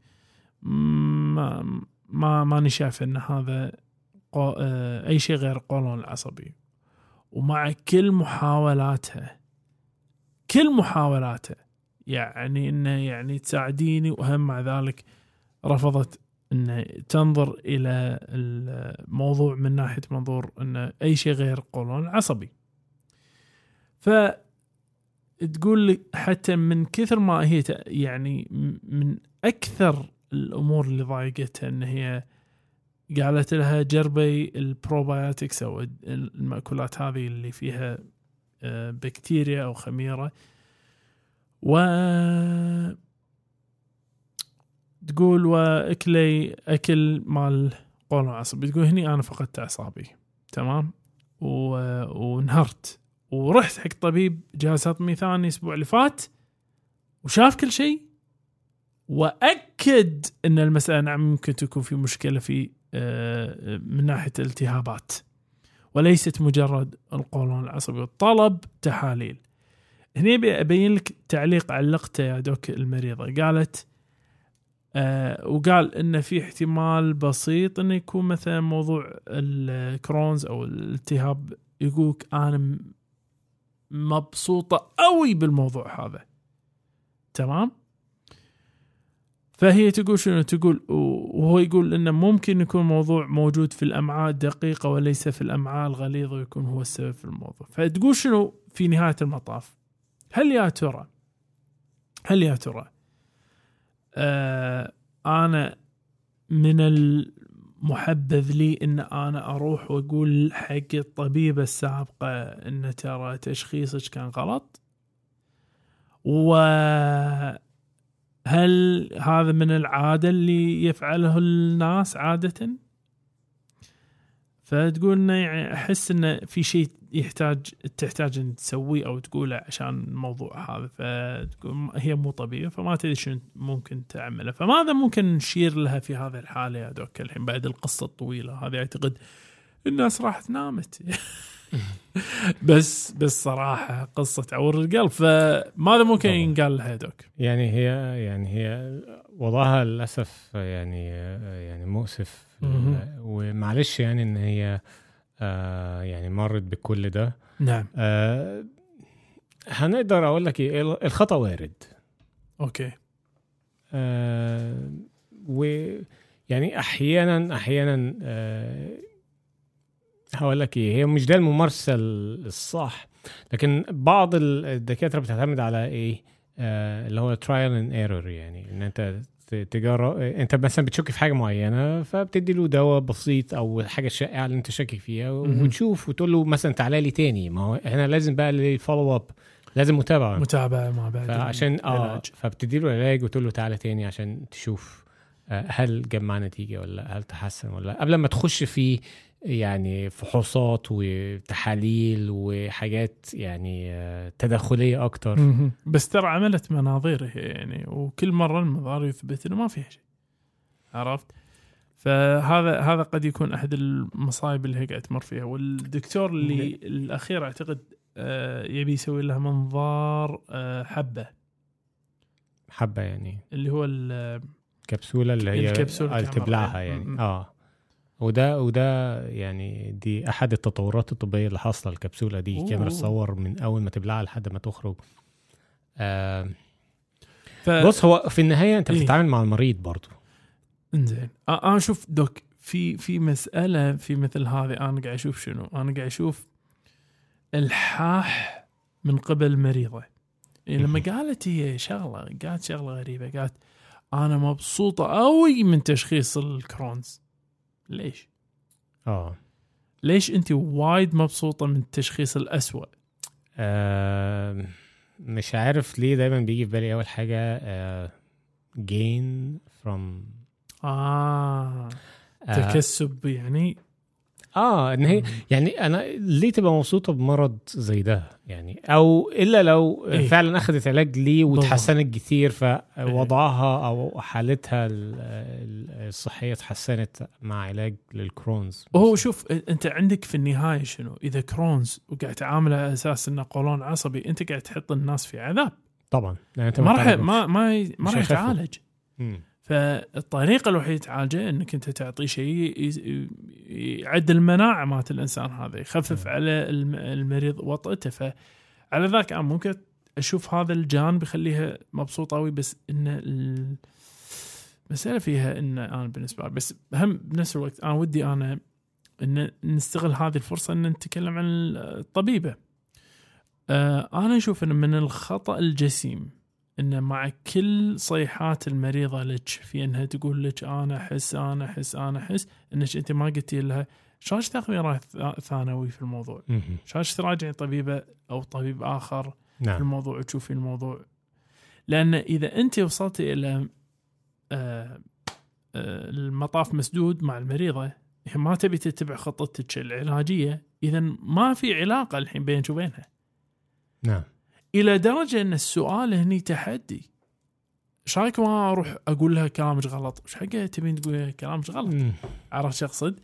ما ما ماني شايف أن هذا آه، أي شيء غير قولون العصبي. ومع كل محاولاتها كل محاولاتها يعني إنه يعني تساعديني وهم مع ذلك رفضت ان تنظر إلى الموضوع من ناحية منظور إن أي شيء غير قولون العصبي ف تقول لي حتى من كثر ما هي يعني من أكثر الأمور اللي ضايقتها إن هي قالت لها جربي البروبايوتكس أو المأكولات هذه اللي فيها آه، بكتيريا أو خميرة. و تقول وأكلي أكل مال قولون عصبي. تقول هني أنا فقدت أعصابي. تمام؟ و... وانهرت ورحت حق طبيب جهاز هضمي ثاني الأسبوع اللي فات وشاف كل شيء وأكد إن المسألة نعم ممكن تكون في مشكلة في آه، من ناحية الالتهابات. وليست مجرد القولون العصبي وطلب تحاليل. هني ابي ابين لك تعليق علقته يا دوك المريضة. قالت آه وقال إن في احتمال بسيط انه يكون مثلا موضوع الكرونز أو الالتهاب يقولك أنا مبسوطة قوي بالموضوع هذا. تمام؟ فهي تقول شنو؟ تقول وهو يقول انه ممكن يكون موضوع موجود في الأمعاء الدقيقه وليس في الأمعاء الغليظة ويكون هو السبب في الموضوع. فتقول شنو في نهاية المطاف؟ هل يا ترى هل يا ترى آه أنا من المحبذ لي إن أنا أروح وأقول حق الطبيبه السابقه إن ترى تشخيصك كان غلط؟ وهل هذا من العادة اللي يفعله الناس عادة؟ فتقول إنه يعني أحس إنه في شيء يحتاج تحتاج إن تسويه أو تقوله عشان الموضوع هذا فتقول هي مو طبيعية فما تدري شنو ممكن تعمله فماذا ممكن نشير لها في هذه الحالة يا دوك الحين بعد القصة الطويلة هذه أعتقد الناس راحت نامت [LAUGHS] بس بس صراحة قصة تعور القلب فماذا ممكن. ينقال لها يا دوك؟ يعني هي يعني هي وضعها للأسف يعني يعني مؤسف. ومعلش يعني إن هي آه يعني مرت بكل ده. نعم. آه هنقدر أقول لك إيه الخطأ وارد. okay. آه ويعني أحيانا أحيانا آه هقول لك إيه هي مش ده الممارسة الصح لكن بعض الدكاترة بتعتمد على إيه آه اللي هو trial and error يعني إن أنت تجرب انت مثلا بتشك في حاجة معينة فبتدي له دواء بسيط أو حاجة شائعة اللي انت شاكك فيها. وتشوف وتقول له مثلا تعالى لي تاني ما هو هنا لازم بقى الفولو اب لازم متابعة متابعة مع بعد فعشان آه. فبتدي له علاج وتقول له تعالى تاني عشان تشوف آه، هل جمع نتيجة ولا لا، هل تحسن ولا لأ قبل ما تخش في يعني فحوصات وتحاليل وحاجات يعني آه، تدخلية أكتر. بس ترى عملت مناظير هي يعني وكل مرة المنظار يثبت إنه ما فيها شيء عرفت؟ فهذا هذا قد يكون أحد المصايب اللي هي قاعد تمر فيها والدكتور اللي الأخير أعتقد آه، يبي يسوي لها منظار آه، حبة حبة يعني اللي هو ال- كبسولة اللي هي كاميرا. تبلعها يعني. آه وده وده يعني دي أحد التطورات الطبية اللي حاصلة الكبسولة دي. أوه. كاميرا تصور من أول ما تبلعها لحد ما تخرج. آه ف... بص هو في النهاية أنت إيه. بتتعامل مع المريض برضه إنزين. آه، أنا أشوف دوك في في مسألة في مثل هذه أنا قاعد أشوف شنو؟ أنا قاعد أشوف الحاح من قبل المريضه يعني لما قالت هي شغلة قالت شغلة غريبة قالت أنا مبسوطة قوي من تشخيص الكرونز. ليش؟ آه ليش أنت وايد مبسوطة من التشخيص الأسوأ؟ آه، مش عارف ليه دايما بيجي في بالي أول حاجة آه gain from آه آه، تكسب يعني آه إن هي يعني أنا ليه تبقى مبسوطة بمرض زي ده يعني أو إلا لو إيه؟ فعلا اخذت علاج ليه. وتحسنت كتير فوضعها أو حالتها ال- ال- الصحية تحسنت مع علاج للكرونز هو شوف أنت عندك في النهاية شنو؟ إذا كرونز وقاعد تعامله على أساس إنه قولون عصبي أنت قاعد تحط الناس في عذاب طبعا أنت ما راح ما ما ما راح. يتعالج مم. فالطريقة الوحيدة تعالجه إنك أنت تعطيه شيء يعدل المناعة مالت الإنسان هذا يخفف مم. على الم- المريض وطئته فعلى ذاك أنا ممكن أشوف هذا الجانب يخليها مبسوطة قوي بس إن ال- المسألة فيها إن أنا بالنسبة لي بس هم بنفس الوقت أنا ودي أنا إن نستغل هذه الفرصة إن نتكلم عن الطبيبة. آه أنا أشوف إن من الخطأ الجسيم إن مع كل صيحات المريضة لك في إنها تقول لك أنا أحس أنا أحس أنا أحس إنك أنت ما قلتي لها. شاش تاخذي راي ثانوي في الموضوع؟ شاش تراجعي طبيبة أو طبيب آخر في نعم. الموضوع وتشوفي الموضوع؟ لأن إذا أنت وصلتي إلى آه، آه، المطاف مسدود مع المريضة هي ما تبي تتبع خطتك العلاجية إذا ما في علاقة الحين بينك وبينها. نعم. إلى درجة أن السؤال هني تحدي. إيش رأيك ما أروح أقول لها كلامك غلط؟ إيش حقه تبين تقول كلامك غلط؟ عرفت شو أقصد؟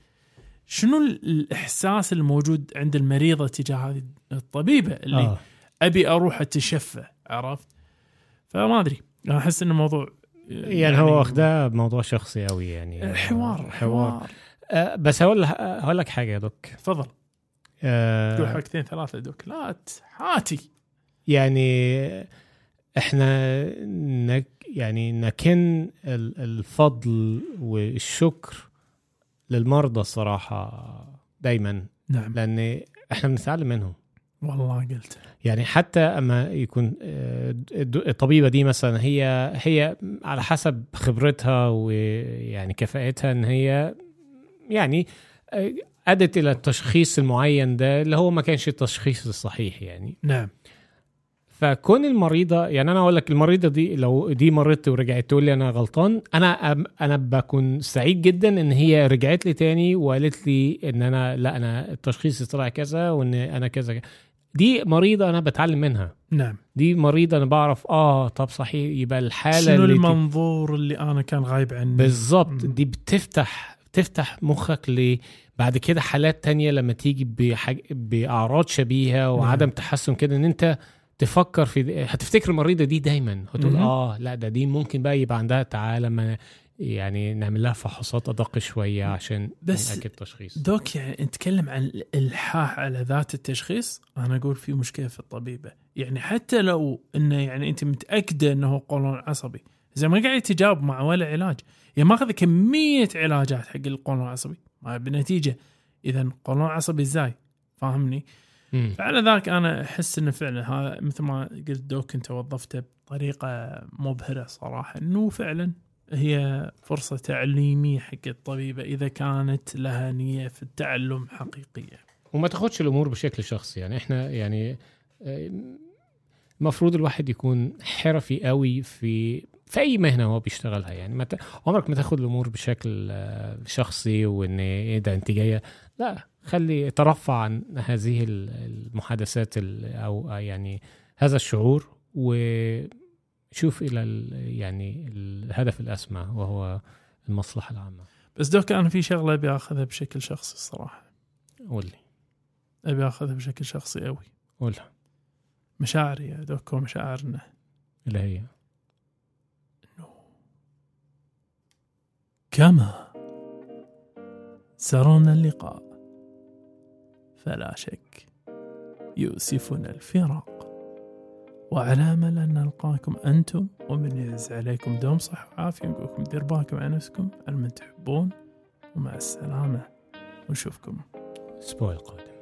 شنو ال- الإحساس الموجود عند المريضة تجاه هذه الطبيبة اللي آه. أبي أروح أتشفى؟ عرفت؟ فما أدري. أنا أحس إن الموضوع يعني هو واخداه بموضوع شخصي قوي يعني. حوار حوار. آه بس هقول هقول لك حاجة يا دوك. تفضل. تقول آه حاجتين ثلاثة دوك. لا حاتي يعني إحنا نك يعني نكن ال- الفضل والشكر للمرضى الصراحه دايما. نعم. لأن إحنا بنتعلم منهم. والله قلت. يعني حتى أما يكون آه، الطبيبة دي مثلا هي هي على حسب خبرتها ويعني كفاءتها إن هي يعني آه، أدت إلى التشخيص المعين ده اللي هو ما كانش التشخيص الصحيح يعني. نعم. فكون المريضة يعني أنا أقول لك المريضة دي لو دي مرضت ورجعت تقول لي أنا غلطان أنا أنا بكون سعيد جدا إن هي رجعت لي تاني وقالت لي إن أنا لأ أنا التشخيص طلع كذا وإن أنا كذا دي مريضة أنا بتعلم منها. نعم. دي مريضة أنا بعرف آه طب صحيح يبقى الحالة شنو اللي المنظور اللي أنا كان غايب عني؟ بالظبط. دي بتفتح بتفتح مخك ل بعد كده حالات تانية لما تيجي بحاج... بأعراض شبيهة وعدم نعم. تحسن كده إن أنت تفكر في هتفتكر المريضة دي دايما هتقول. آه لا ده دي ممكن بقى يبقى عندها تعالى ما يعني نعمل لها فحوصات أدق شوية عشان بس نأكد تشخيص. دوك يعني نتكلم عن الإلحاح على ذات التشخيص أنا أقول في مشكلة في الطبيبة. يعني حتى لو إنه يعني أنت متأكدة إنه هو قولون عصبي إذا ما قاعد تجاوب مع ولا علاج يعني ماخذ كمية علاجات حق القولون العصبي. ما بنتيجة إذا قولون عصبي إزاي؟ فاهمني؟ مم. فعلى ذاك أنا أحس انه فعلا هذا مثل ما قلت دوك أنت وظفته بطريقة مبهرة صراحة إنه فعلا هي فرصة تعليميه حق الطبيبة إذا كانت لها نية في التعلم حقيقيه. وما تاخدش الأمور بشكل شخصي يعني إحنا يعني المفروض الواحد يكون حرفي قوي في في أي مهنة هو بيشتغلها يعني ما ت... عمرك ما تاخد الأمور بشكل آه، شخصي وإن إيه ده انت جاية لا خلي ترفع عن هذه ال- المحادثات ال- أو يعني هذا الشعور وشوف إلى ال- يعني الهدف الاسمى وهو المصلحة العامة. بس دوك أنا في شغلة أبي أخذها بشكل شخصي الصراحة. قول لي. أبي أخذها بشكل شخصي قوي. قول مشاعري يا دوك ومشاعرنا اللي هي. كما سرنا اللقاء. فلا شك يؤسفنا الفراق. وعلى امل ان نلقاكم أنتم ومن يعز عليكم دوم صحة وعافية. نقول لكم دير بالكم على نفسكم على من تحبون. ومع السلامة ونشوفكم. الأسبوع القادم.